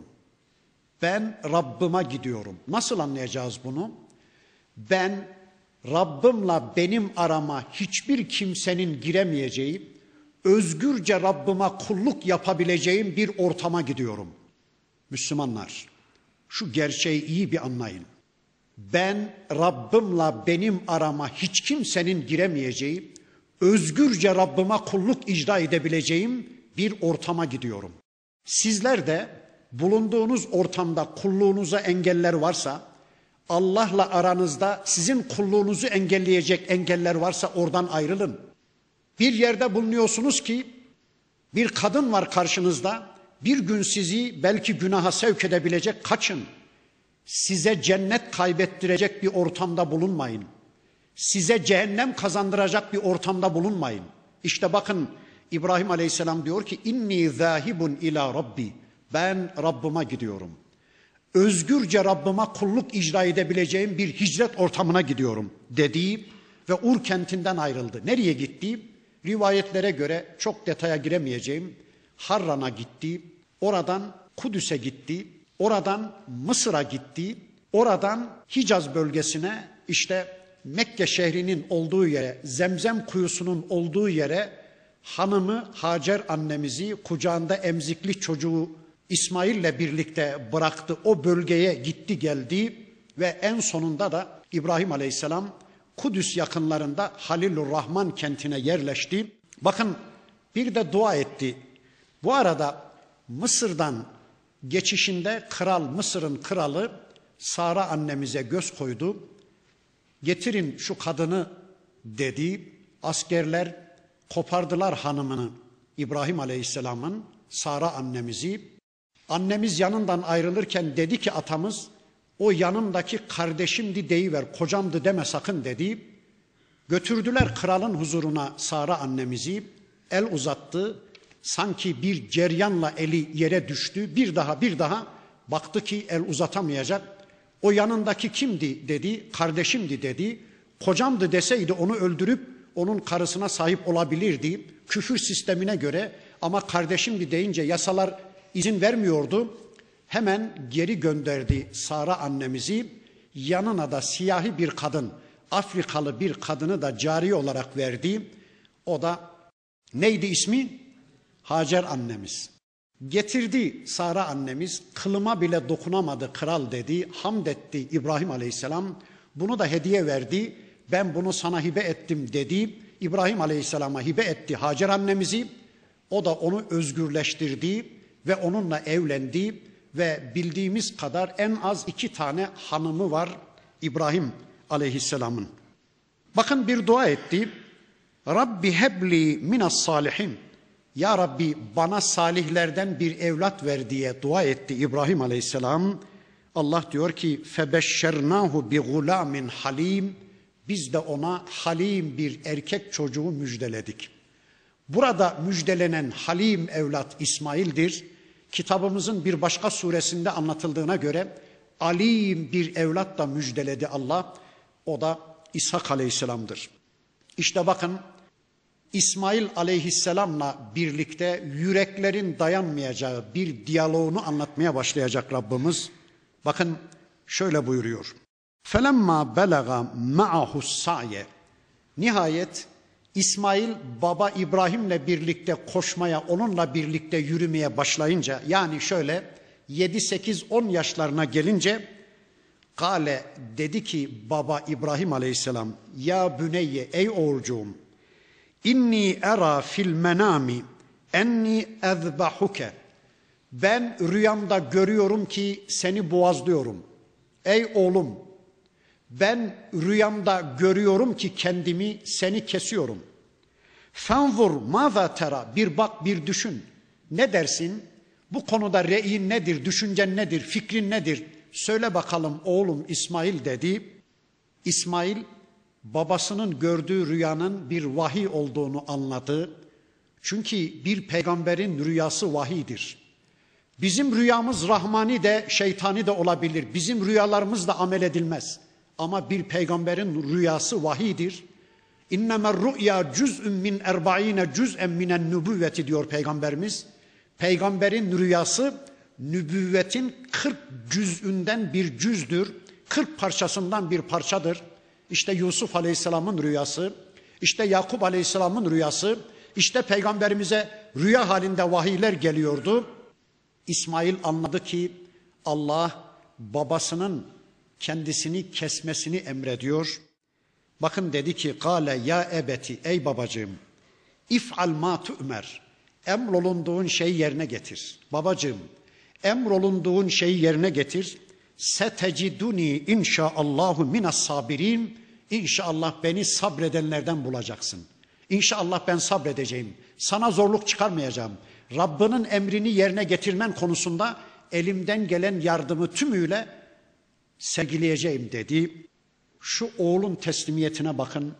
Ben Rabbime gidiyorum. Nasıl anlayacağız bunu? Ben Rabbimle benim arama hiçbir kimsenin giremeyeceği, özgürce Rabbime kulluk yapabileceğim bir ortama gidiyorum. Müslümanlar, şu gerçeği iyi bir anlayın. Ben Rabbimle benim arama hiç kimsenin giremeyeceği, özgürce Rabbime kulluk icra edebileceğim bir ortama gidiyorum. Sizler de bulunduğunuz ortamda kulluğunuza engeller varsa, Allah'la aranızda sizin kulluğunuzu engelleyecek engeller varsa oradan ayrılın. Bir yerde bulunuyorsunuz ki bir kadın var karşınızda. Bir gün sizi belki günaha sevk edebilecek kaçın. Size cennet kaybettirecek bir ortamda bulunmayın. Size cehennem kazandıracak bir ortamda bulunmayın. İşte bakın İbrahim Aleyhisselam diyor ki inni zahibun ila rabbi. Ben Rabbime gidiyorum. Özgürce Rabbime kulluk icra edebileceğim bir hicret ortamına gidiyorum dediği ve Ur kentinden ayrıldı. Nereye gitti? Rivayetlere göre çok detaya giremeyeceğim. Harran'a gitti, oradan Kudüs'e gitti, oradan Mısır'a gitti, oradan Hicaz bölgesine işte Mekke şehrinin olduğu yere, Zemzem kuyusunun olduğu yere hanımı Hacer annemizi kucağında emzikli çocuğu İsmail'le birlikte bıraktı. O bölgeye gitti geldi ve en sonunda da İbrahim Aleyhisselam Kudüs yakınlarında Halilur Rahman kentine yerleşti. Bakın bir de dua etti. Bu arada Mısır'dan geçişinde kral Mısır'ın kralı Sara annemize göz koydu. Getirin şu kadını dedi. Askerler kopardılar hanımını İbrahim Aleyhisselam'ın Sara annemizi. Annemiz yanından ayrılırken dedi ki atamız o yanımdaki kardeşimdi deyiver kocamdı deme sakın dedi. Götürdüler kralın huzuruna Sara annemizi el uzattı. Sanki bir ceryanla eli yere düştü. Bir daha bir daha baktı ki el uzatamayacak. O yanındaki kimdi dedi, kardeşimdi dedi. Kocamdı deseydi onu öldürüp onun karısına sahip olabilirdi. Küfür sistemine göre ama kardeşimdi deyince yasalar izin vermiyordu. Hemen geri gönderdi Sara annemizi. Yanına da siyahi bir kadın, Afrikalı bir kadını da cari olarak verdi. O da neydi ismi? Hacer annemiz. Getirdi Sara annemiz, kılıma bile dokunamadı kral dedi, hamd etti İbrahim aleyhisselam. Bunu da hediye verdi, ben bunu sana hibe ettim dedi. İbrahim aleyhisselama hibe etti Hacer annemizi. O da onu özgürleştirdi ve onunla evlendi ve bildiğimiz kadar en az iki tane hanımı var İbrahim aleyhisselamın. Bakın bir dua etti. Rabbi hebli minas salihin. Ya Rabbi bana salihlerden bir evlat ver diye dua etti İbrahim aleyhisselam. Allah diyor ki febeşşernahu bi gulamin halim. Biz de ona halim bir erkek çocuğu müjdeledik. Burada müjdelenen halim evlat İsmail'dir kitabımızın bir başka suresinde anlatıldığına göre alim bir evlat da müjdeledi Allah. O da İshak Aleyhisselam'dır. İşte bakın İsmail Aleyhisselam'la birlikte yüreklerin dayanmayacağı bir diyaloğunu anlatmaya başlayacak Rabbimiz. Bakın şöyle buyuruyor. Felemma belaga ma'ahu sa'ye. Nihayet İsmail baba İbrahim'le birlikte koşmaya, onunla birlikte yürümeye başlayınca yani şöyle 7 8 10 yaşlarına gelince Kale dedi ki baba İbrahim Aleyhisselam ya büneyye ey oğulcuğum inni era fil menami enni ezbahuke ben rüyamda görüyorum ki seni boğazlıyorum. Ey oğlum ben rüyamda görüyorum ki kendimi seni kesiyorum. Fanzur maza tera bir bak bir düşün. Ne dersin? Bu konuda reyin nedir, düşüncen nedir, fikrin nedir? Söyle bakalım oğlum İsmail dedi. İsmail babasının gördüğü rüyanın bir vahiy olduğunu anladı. Çünkü bir peygamberin rüyası vahidir. Bizim rüyamız rahmani de şeytani de olabilir. Bizim rüyalarımız da amel edilmez. Ama bir peygamberin rüyası vahidir. İnnemer rü'ya cüz'ün min erba'ine cüz'en minen nübüvveti diyor peygamberimiz. Peygamberin rüyası nübüvvetin 40 cüz'ünden bir cüzdür. 40 parçasından bir parçadır. İşte Yusuf Aleyhisselam'ın rüyası, işte Yakup Aleyhisselam'ın rüyası, işte peygamberimize rüya halinde vahiyler geliyordu. İsmail anladı ki Allah babasının kendisini kesmesini emrediyor. Bakın dedi ki kale ya ebeti ey babacığım if'al ma tu'mer emrolunduğun şeyi yerine getir. Babacığım emrolunduğun şeyi yerine getir. Seteciduni inşaallahu minas sabirin. İnşallah beni sabredenlerden bulacaksın. İnşallah ben sabredeceğim. Sana zorluk çıkarmayacağım. Rabbinin emrini yerine getirmen konusunda elimden gelen yardımı tümüyle sergileyeceğim dedi. Şu oğlun teslimiyetine bakın.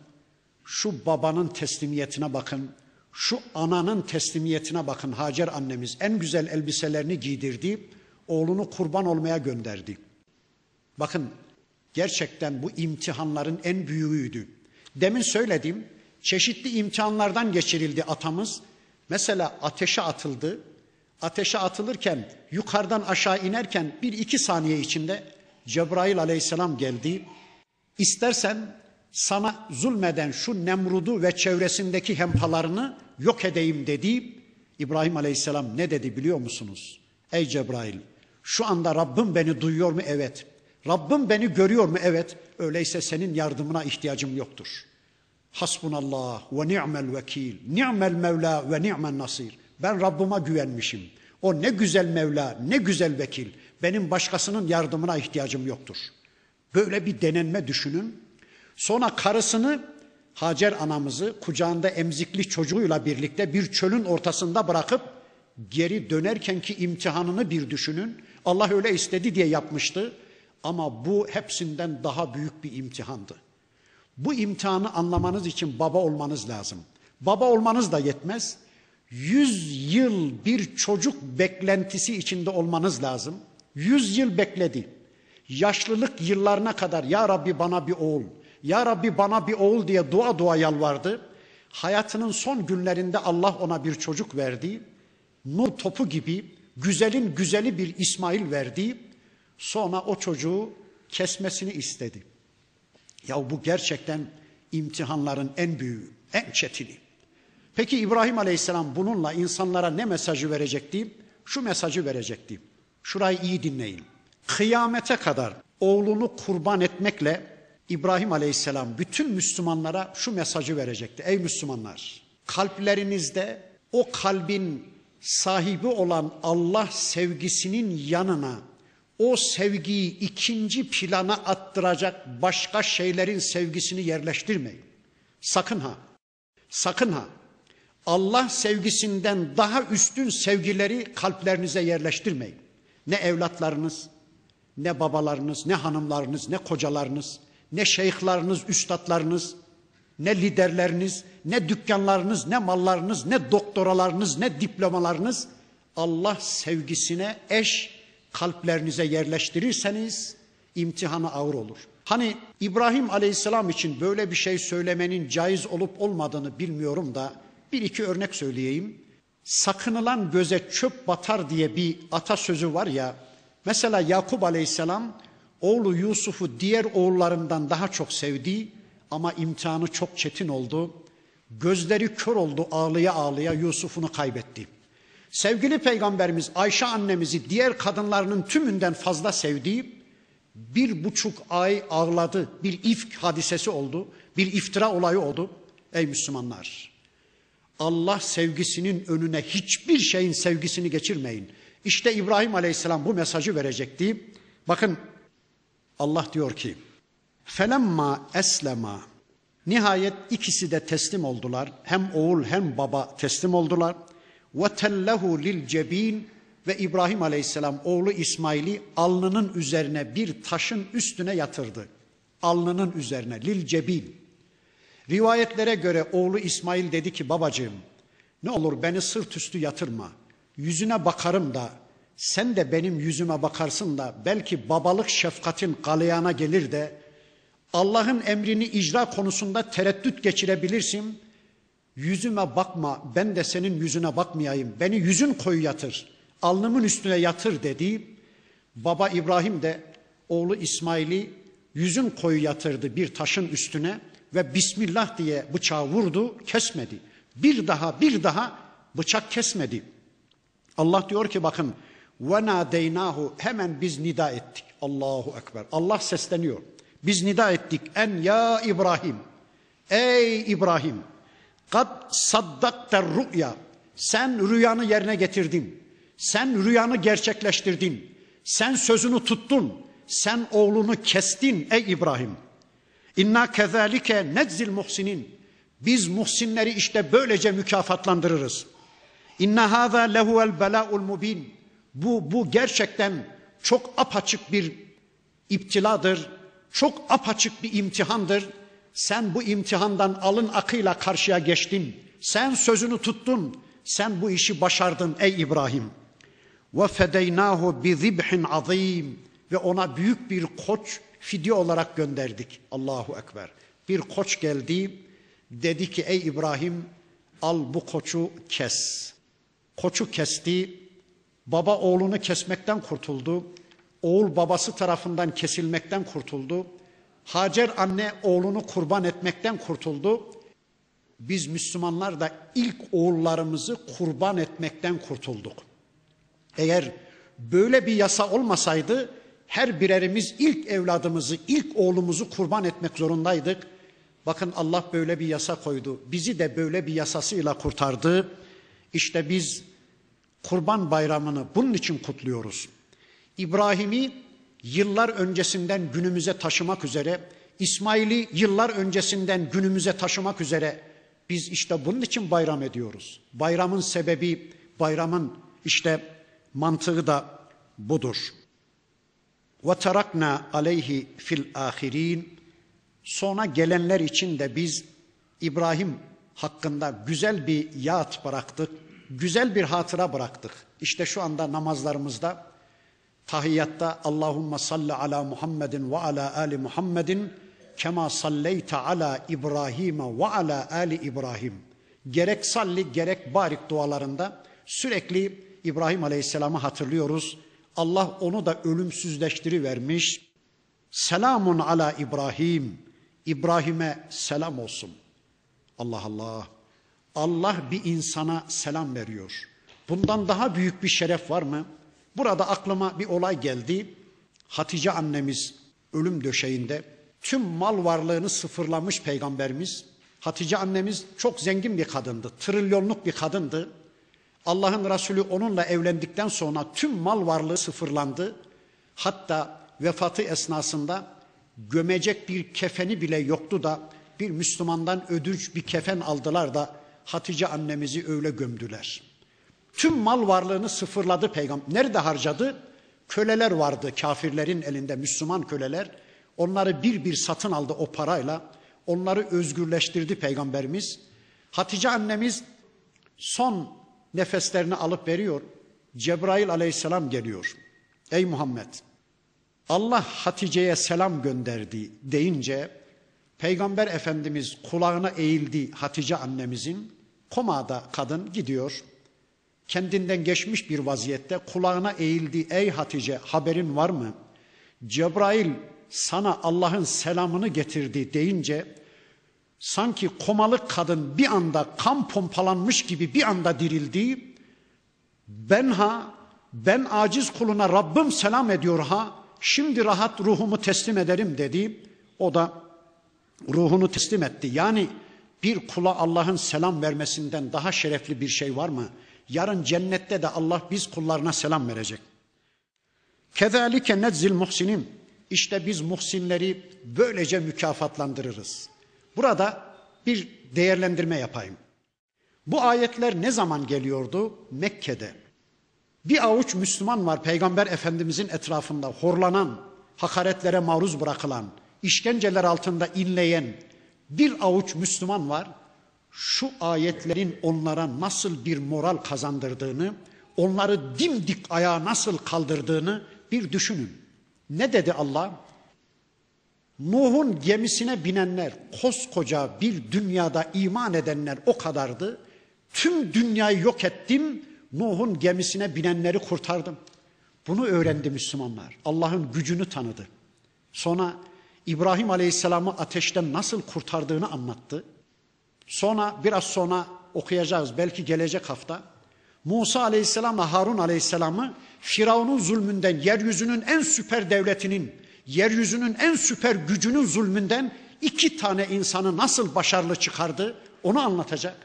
Şu babanın teslimiyetine bakın. Şu ananın teslimiyetine bakın. Hacer annemiz en güzel elbiselerini giydirdi. Oğlunu kurban olmaya gönderdi. Bakın gerçekten bu imtihanların en büyüğüydü. Demin söyledim çeşitli imtihanlardan geçirildi atamız. Mesela ateşe atıldı. Ateşe atılırken yukarıdan aşağı inerken bir iki saniye içinde Cebrail aleyhisselam geldi. İstersen sana zulmeden şu Nemrud'u ve çevresindeki hempalarını yok edeyim dedi. İbrahim aleyhisselam ne dedi biliyor musunuz? Ey Cebrail şu anda Rabbim beni duyuyor mu? Evet. Rabbim beni görüyor mu? Evet. Öyleyse senin yardımına ihtiyacım yoktur. Hasbunallah ve ni'mel vekil. Ni'mel Mevla ve ni'mel nasir. Ben Rabbime güvenmişim. O ne güzel Mevla, ne güzel vekil. Benim başkasının yardımına ihtiyacım yoktur. Böyle bir denenme düşünün. Sonra karısını Hacer anamızı kucağında emzikli çocuğuyla birlikte bir çölün ortasında bırakıp geri dönerken ki imtihanını bir düşünün. Allah öyle istedi diye yapmıştı. Ama bu hepsinden daha büyük bir imtihandı. Bu imtihanı anlamanız için baba olmanız lazım. Baba olmanız da yetmez. Yüz yıl bir çocuk beklentisi içinde olmanız lazım. Yüz yıl bekledi. Yaşlılık yıllarına kadar ya Rabbi bana bir oğul, ya Rabbi bana bir oğul diye dua dua yalvardı. Hayatının son günlerinde Allah ona bir çocuk verdi. Nur topu gibi güzelin güzeli bir İsmail verdi. Sonra o çocuğu kesmesini istedi. Ya bu gerçekten imtihanların en büyüğü, en çetini. Peki İbrahim Aleyhisselam bununla insanlara ne mesajı verecekti? Şu mesajı verecekti. Şurayı iyi dinleyin. Kıyamete kadar oğlunu kurban etmekle İbrahim Aleyhisselam bütün Müslümanlara şu mesajı verecekti. Ey Müslümanlar, kalplerinizde o kalbin sahibi olan Allah sevgisinin yanına o sevgiyi ikinci plana attıracak başka şeylerin sevgisini yerleştirmeyin. Sakın ha. Sakın ha. Allah sevgisinden daha üstün sevgileri kalplerinize yerleştirmeyin. Ne evlatlarınız, ne babalarınız, ne hanımlarınız, ne kocalarınız, ne şeyhlarınız, üstadlarınız, ne liderleriniz, ne dükkanlarınız, ne mallarınız, ne doktoralarınız, ne diplomalarınız Allah sevgisine eş kalplerinize yerleştirirseniz imtihanı ağır olur. Hani İbrahim Aleyhisselam için böyle bir şey söylemenin caiz olup olmadığını bilmiyorum da bir iki örnek söyleyeyim. Sakınılan göze çöp batar diye bir atasözü var ya. Mesela Yakup Aleyhisselam oğlu Yusuf'u diğer oğullarından daha çok sevdi ama imtihanı çok çetin oldu. Gözleri kör oldu ağlıya ağlıya Yusuf'unu kaybetti. Sevgili peygamberimiz Ayşe annemizi diğer kadınlarının tümünden fazla sevdiği bir buçuk ay ağladı. Bir ifk hadisesi oldu. Bir iftira olayı oldu. Ey Müslümanlar! Allah sevgisinin önüne hiçbir şeyin sevgisini geçirmeyin. İşte İbrahim Aleyhisselam bu mesajı verecekti. Bakın Allah diyor ki Felemma eslema Nihayet ikisi de teslim oldular. Hem oğul hem baba teslim oldular ve tellehu lil cebin ve İbrahim Aleyhisselam oğlu İsmail'i alnının üzerine bir taşın üstüne yatırdı. Alnının üzerine lil cebin. Rivayetlere göre oğlu İsmail dedi ki babacığım Ne olur beni sırt üstü yatırma. Yüzüne bakarım da sen de benim yüzüme bakarsın da belki babalık şefkatin galeyana gelir de Allah'ın emrini icra konusunda tereddüt geçirebilirsin. Yüzüme bakma ben de senin yüzüne bakmayayım. Beni yüzün koyu yatır. Alnımın üstüne yatır dedi. Baba İbrahim de oğlu İsmail'i yüzün koyu yatırdı bir taşın üstüne ve Bismillah diye bıçağı vurdu kesmedi. Bir daha bir daha bıçak kesmedi. Allah diyor ki bakın ve nadeynahu hemen biz nida ettik. Allahu Ekber. Allah sesleniyor. Biz nida ettik. En ya İbrahim. Ey İbrahim. Kad saddakter rü'ya. Sen rüyanı yerine getirdin. Sen rüyanı gerçekleştirdin. Sen sözünü tuttun. Sen oğlunu kestin ey İbrahim. İnna kezalike nedzil muhsinin. Biz muhsinleri işte böylece mükafatlandırırız. İnna hâzâ lehuvel belâul mubin. Bu, bu gerçekten çok apaçık bir iptiladır. Çok apaçık bir imtihandır. Sen bu imtihandan alın akıyla karşıya geçtin. Sen sözünü tuttun. Sen bu işi başardın ey İbrahim. Ve fedeynahu bi zibhin azim ve ona büyük bir koç fidye olarak gönderdik. Allahu ekber. Bir koç geldi. Dedi ki ey İbrahim al bu koçu kes. Koçu kesti. Baba oğlunu kesmekten kurtuldu. Oğul babası tarafından kesilmekten kurtuldu. Hacer anne oğlunu kurban etmekten kurtuldu. Biz Müslümanlar da ilk oğullarımızı kurban etmekten kurtulduk. Eğer böyle bir yasa olmasaydı her birerimiz ilk evladımızı, ilk oğlumuzu kurban etmek zorundaydık. Bakın Allah böyle bir yasa koydu. Bizi de böyle bir yasasıyla kurtardı. İşte biz Kurban Bayramı'nı bunun için kutluyoruz. İbrahim'i yıllar öncesinden günümüze taşımak üzere, İsmail'i yıllar öncesinden günümüze taşımak üzere biz işte bunun için bayram ediyoruz. Bayramın sebebi, bayramın işte mantığı da budur. Ve terakna aleyhi fil ahirin. Sonra gelenler için de biz İbrahim hakkında güzel bir yağıt bıraktık. Güzel bir hatıra bıraktık. İşte şu anda namazlarımızda tahiyyatta Allahumma salli ala Muhammedin ve ala ali Muhammedin kema salleyte ala İbrahim ve ala ali İbrahim. Gerek salli gerek barik dualarında sürekli İbrahim Aleyhisselam'ı hatırlıyoruz. Allah onu da ölümsüzleştirivermiş. Selamun ala İbrahim. İbrahim'e selam olsun. Allah Allah. Allah bir insana selam veriyor. Bundan daha büyük bir şeref var mı? Burada aklıma bir olay geldi. Hatice annemiz ölüm döşeğinde tüm mal varlığını sıfırlamış peygamberimiz. Hatice annemiz çok zengin bir kadındı. Trilyonluk bir kadındı. Allah'ın Resulü onunla evlendikten sonra tüm mal varlığı sıfırlandı. Hatta vefatı esnasında gömecek bir kefeni bile yoktu da bir Müslümandan ödünç bir kefen aldılar da Hatice annemizi öyle gömdüler. Tüm mal varlığını sıfırladı peygamber. Nerede harcadı? Köleler vardı kafirlerin elinde Müslüman köleler. Onları bir bir satın aldı o parayla. Onları özgürleştirdi peygamberimiz. Hatice annemiz son nefeslerini alıp veriyor. Cebrail aleyhisselam geliyor. Ey Muhammed Allah Hatice'ye selam gönderdi deyince Peygamber Efendimiz kulağına eğildi Hatice annemizin. Komada kadın gidiyor. Kendinden geçmiş bir vaziyette kulağına eğildi. Ey Hatice haberin var mı? Cebrail sana Allah'ın selamını getirdi deyince sanki komalık kadın bir anda kan pompalanmış gibi bir anda dirildi. Ben ha, ben aciz kuluna Rabbim selam ediyor ha, şimdi rahat ruhumu teslim ederim dedi. O da ruhunu teslim etti. Yani bir kula Allah'ın selam vermesinden daha şerefli bir şey var mı? Yarın cennette de Allah biz kullarına selam verecek. Kezalike nedzil muhsinin. İşte biz muhsinleri böylece mükafatlandırırız. Burada bir değerlendirme yapayım. Bu ayetler ne zaman geliyordu? Mekke'de. Bir avuç Müslüman var Peygamber Efendimizin etrafında horlanan, hakaretlere maruz bırakılan, işkenceler altında inleyen bir avuç Müslüman var. şu ayetlerin onlara nasıl bir moral kazandırdığını, onları dimdik ayağa nasıl kaldırdığını bir düşünün. Ne dedi Allah? Nuh'un gemisine binenler, koskoca bir dünyada iman edenler o kadardı. Tüm dünyayı yok ettim, Nuh'un gemisine binenleri kurtardım. Bunu öğrendi Müslümanlar. Allah'ın gücünü tanıdı. Sonra İbrahim Aleyhisselam'ı ateşten nasıl kurtardığını anlattı. Sonra biraz sonra okuyacağız belki gelecek hafta. Musa Aleyhisselam'la Harun Aleyhisselam'ı Firavun'un zulmünden, yeryüzünün en süper devletinin, yeryüzünün en süper gücünün zulmünden iki tane insanı nasıl başarılı çıkardı onu anlatacak.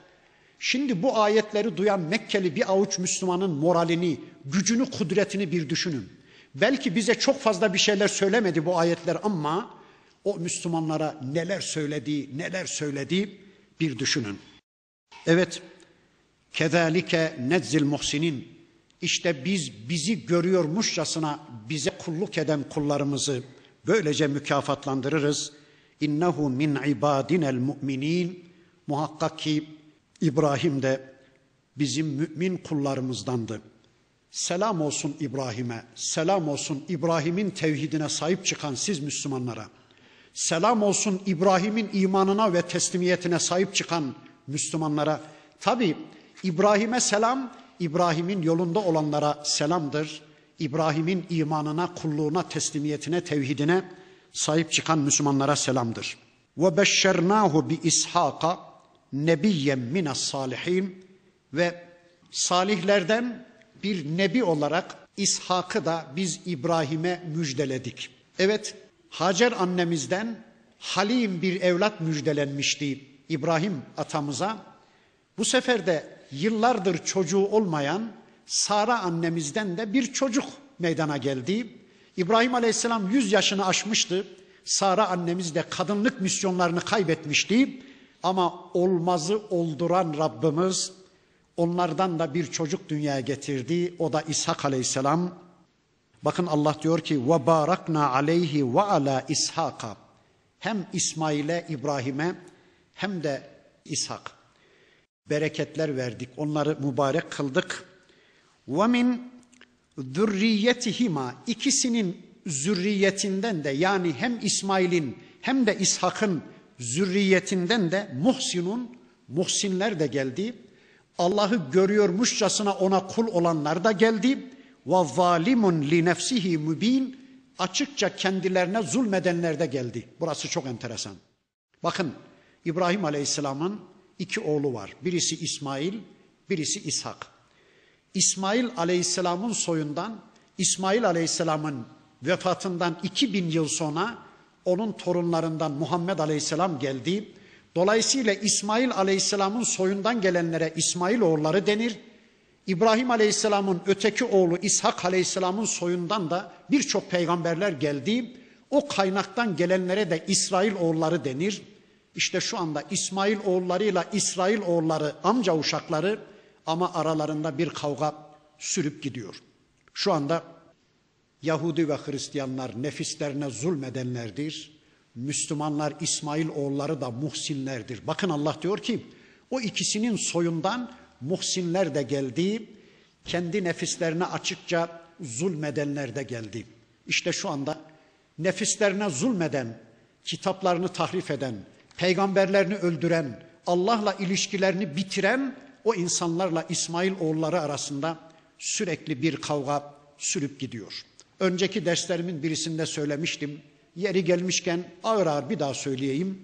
Şimdi bu ayetleri duyan Mekkeli bir avuç Müslümanın moralini, gücünü, kudretini bir düşünün. Belki bize çok fazla bir şeyler söylemedi bu ayetler ama o Müslümanlara neler söyledi, neler söyledi bir düşünün. Evet, kezalike nezzil muhsinin işte biz bizi görüyormuşçasına bize kulluk eden kullarımızı böylece mükafatlandırırız. İnnehu min ibadinel mu'minin muhakkak ki İbrahim de bizim mümin kullarımızdandı. Selam olsun İbrahim'e, selam olsun İbrahim'in tevhidine sahip çıkan siz Müslümanlara. Selam olsun İbrahim'in imanına ve teslimiyetine sahip çıkan Müslümanlara. Tabi İbrahim'e selam, İbrahim'in yolunda olanlara selamdır. İbrahim'in imanına, kulluğuna, teslimiyetine, tevhidine sahip çıkan Müslümanlara selamdır. Ve beşşernahu bi İshak'a nebiyyen minas salihin ve salihlerden bir nebi olarak İshak'ı da biz İbrahim'e müjdeledik. Evet, Hacer annemizden halim bir evlat müjdelenmişti İbrahim atamıza. Bu sefer de yıllardır çocuğu olmayan Sara annemizden de bir çocuk meydana geldi. İbrahim Aleyhisselam 100 yaşını aşmıştı. Sara annemiz de kadınlık misyonlarını kaybetmişti. Ama olmazı olduran Rabbimiz onlardan da bir çocuk dünyaya getirdi. O da İshak Aleyhisselam. Bakın Allah diyor ki ve barakna aleyhi ve ala İshak'a. Hem İsmail'e, İbrahim'e hem de İshak. Bereketler verdik. Onları mübarek kıldık. Ve min zürriyetihima ikisinin zürriyetinden de yani hem İsmail'in hem de İshak'ın zürriyetinden de muhsinun, muhsinler de geldi. Allah'ı görüyormuşçasına ona kul olanlar da geldi. Ve zalimun li nefsihi mübin açıkça kendilerine zulmedenler de geldi. Burası çok enteresan. Bakın İbrahim Aleyhisselam'ın iki oğlu var. Birisi İsmail, birisi İshak. İsmail Aleyhisselam'ın soyundan İsmail Aleyhisselam'ın vefatından 2000 yıl sonra onun torunlarından Muhammed Aleyhisselam geldi. Dolayısıyla İsmail Aleyhisselam'ın soyundan gelenlere İsmail oğulları denir. İbrahim Aleyhisselam'ın öteki oğlu İshak Aleyhisselam'ın soyundan da birçok peygamberler geldi. O kaynaktan gelenlere de İsrail oğulları denir. İşte şu anda İsmail oğullarıyla İsrail oğulları amca uşakları ama aralarında bir kavga sürüp gidiyor. Şu anda Yahudi ve Hristiyanlar nefislerine zulmedenlerdir. Müslümanlar İsmail oğulları da muhsinlerdir. Bakın Allah diyor ki o ikisinin soyundan muhsinler de geldi. Kendi nefislerine açıkça zulmedenler de geldi. İşte şu anda nefislerine zulmeden, kitaplarını tahrif eden, peygamberlerini öldüren, Allah'la ilişkilerini bitiren o insanlarla İsmail oğulları arasında sürekli bir kavga sürüp gidiyor. Önceki derslerimin birisinde söylemiştim. Yeri gelmişken ağır ağır bir daha söyleyeyim.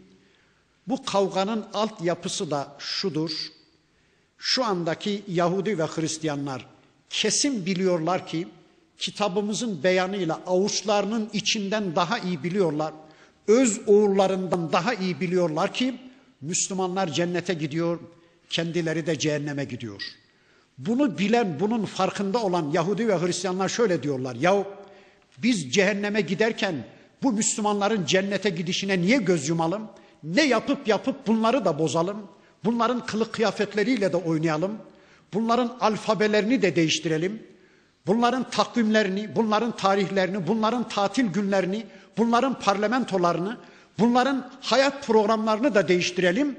Bu kavganın alt yapısı da şudur. Şu andaki Yahudi ve Hristiyanlar kesin biliyorlar ki kitabımızın beyanıyla avuçlarının içinden daha iyi biliyorlar. Öz oğullarından daha iyi biliyorlar ki Müslümanlar cennete gidiyor, kendileri de cehenneme gidiyor. Bunu bilen, bunun farkında olan Yahudi ve Hristiyanlar şöyle diyorlar. Ya biz cehenneme giderken bu Müslümanların cennete gidişine niye göz yumalım? Ne yapıp yapıp bunları da bozalım? Bunların kılık kıyafetleriyle de oynayalım. Bunların alfabelerini de değiştirelim. Bunların takvimlerini, bunların tarihlerini, bunların tatil günlerini, bunların parlamentolarını, bunların hayat programlarını da değiştirelim.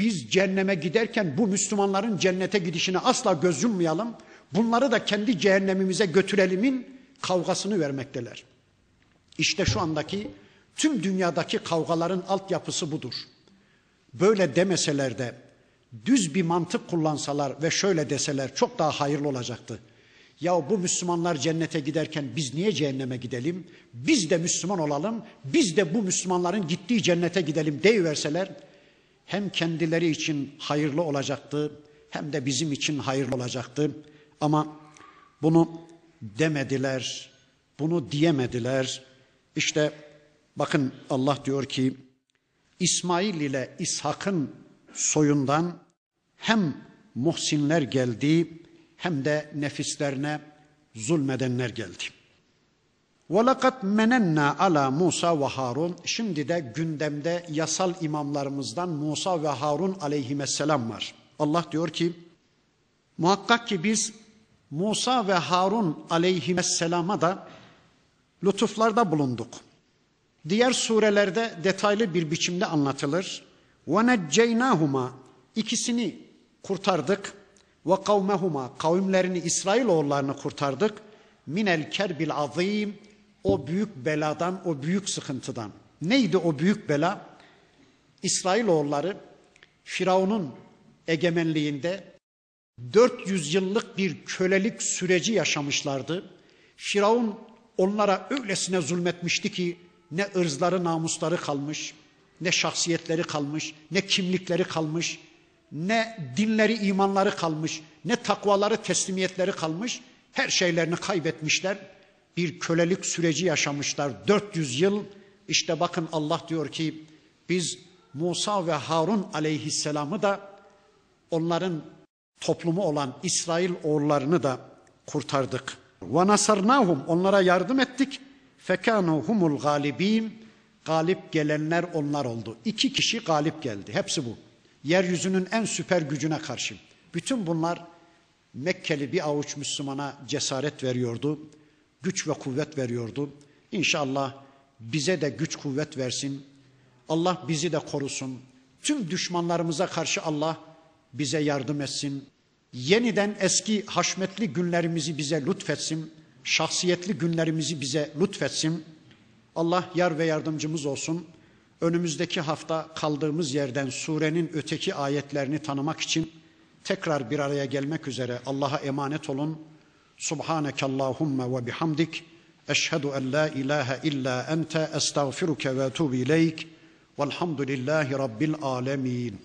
Biz cehenneme giderken bu Müslümanların cennete gidişine asla göz yummayalım. Bunları da kendi cehennemimize götürelimin kavgasını vermekteler. İşte şu andaki tüm dünyadaki kavgaların altyapısı budur. Böyle demeseler de düz bir mantık kullansalar ve şöyle deseler çok daha hayırlı olacaktı. Ya bu Müslümanlar cennete giderken biz niye cehenneme gidelim? Biz de Müslüman olalım, biz de bu Müslümanların gittiği cennete gidelim deyiverseler hem kendileri için hayırlı olacaktı hem de bizim için hayırlı olacaktı. Ama bunu demediler, bunu diyemediler. İşte bakın Allah diyor ki İsmail ile İshak'ın soyundan hem muhsinler geldi hem de nefislerine zulmedenler geldi. وَلَقَدْ مَنَنَّا ala Musa ve Harun. Şimdi de gündemde yasal imamlarımızdan Musa ve Harun aleyhisselam var. Allah diyor ki muhakkak ki biz Musa ve Harun aleyhisselama da lütuflarda bulunduk. Diğer surelerde detaylı bir biçimde anlatılır. وَنَجَّيْنَاهُمَا ikisini kurtardık. Ve kavmehuma kavimlerini İsrailoğullarını kurtardık. Minel kerbil azim o büyük beladan, o büyük sıkıntıdan. Neydi o büyük bela? İsrailoğulları Firavun'un egemenliğinde 400 yıllık bir kölelik süreci yaşamışlardı. Firavun onlara öylesine zulmetmişti ki ne ırzları namusları kalmış, ne şahsiyetleri kalmış, ne kimlikleri kalmış, ne dinleri imanları kalmış, ne takvaları teslimiyetleri kalmış. Her şeylerini kaybetmişler. Bir kölelik süreci yaşamışlar 400 yıl. İşte bakın Allah diyor ki biz Musa ve Harun aleyhisselamı da onların toplumu olan İsrail oğullarını da kurtardık. Ve nasarnahum onlara yardım ettik. Fekanu humul galibin. Galip gelenler onlar oldu. İki kişi galip geldi. Hepsi bu. Yeryüzünün en süper gücüne karşı. Bütün bunlar Mekkeli bir avuç Müslümana cesaret veriyordu. Güç ve kuvvet veriyordu. İnşallah bize de güç kuvvet versin. Allah bizi de korusun. Tüm düşmanlarımıza karşı Allah bize yardım etsin. Yeniden eski haşmetli günlerimizi bize lütfetsin. Şahsiyetli günlerimizi bize lütfetsin. Allah yar ve yardımcımız olsun. Önümüzdeki hafta kaldığımız yerden surenin öteki ayetlerini tanımak için tekrar bir araya gelmek üzere Allah'a emanet olun. Subhaneke Allahumma ve bihamdik. Eşhedü en la ilahe illa ente estağfiruke ve etubu ileyk. Velhamdülillahi Rabbil alemin.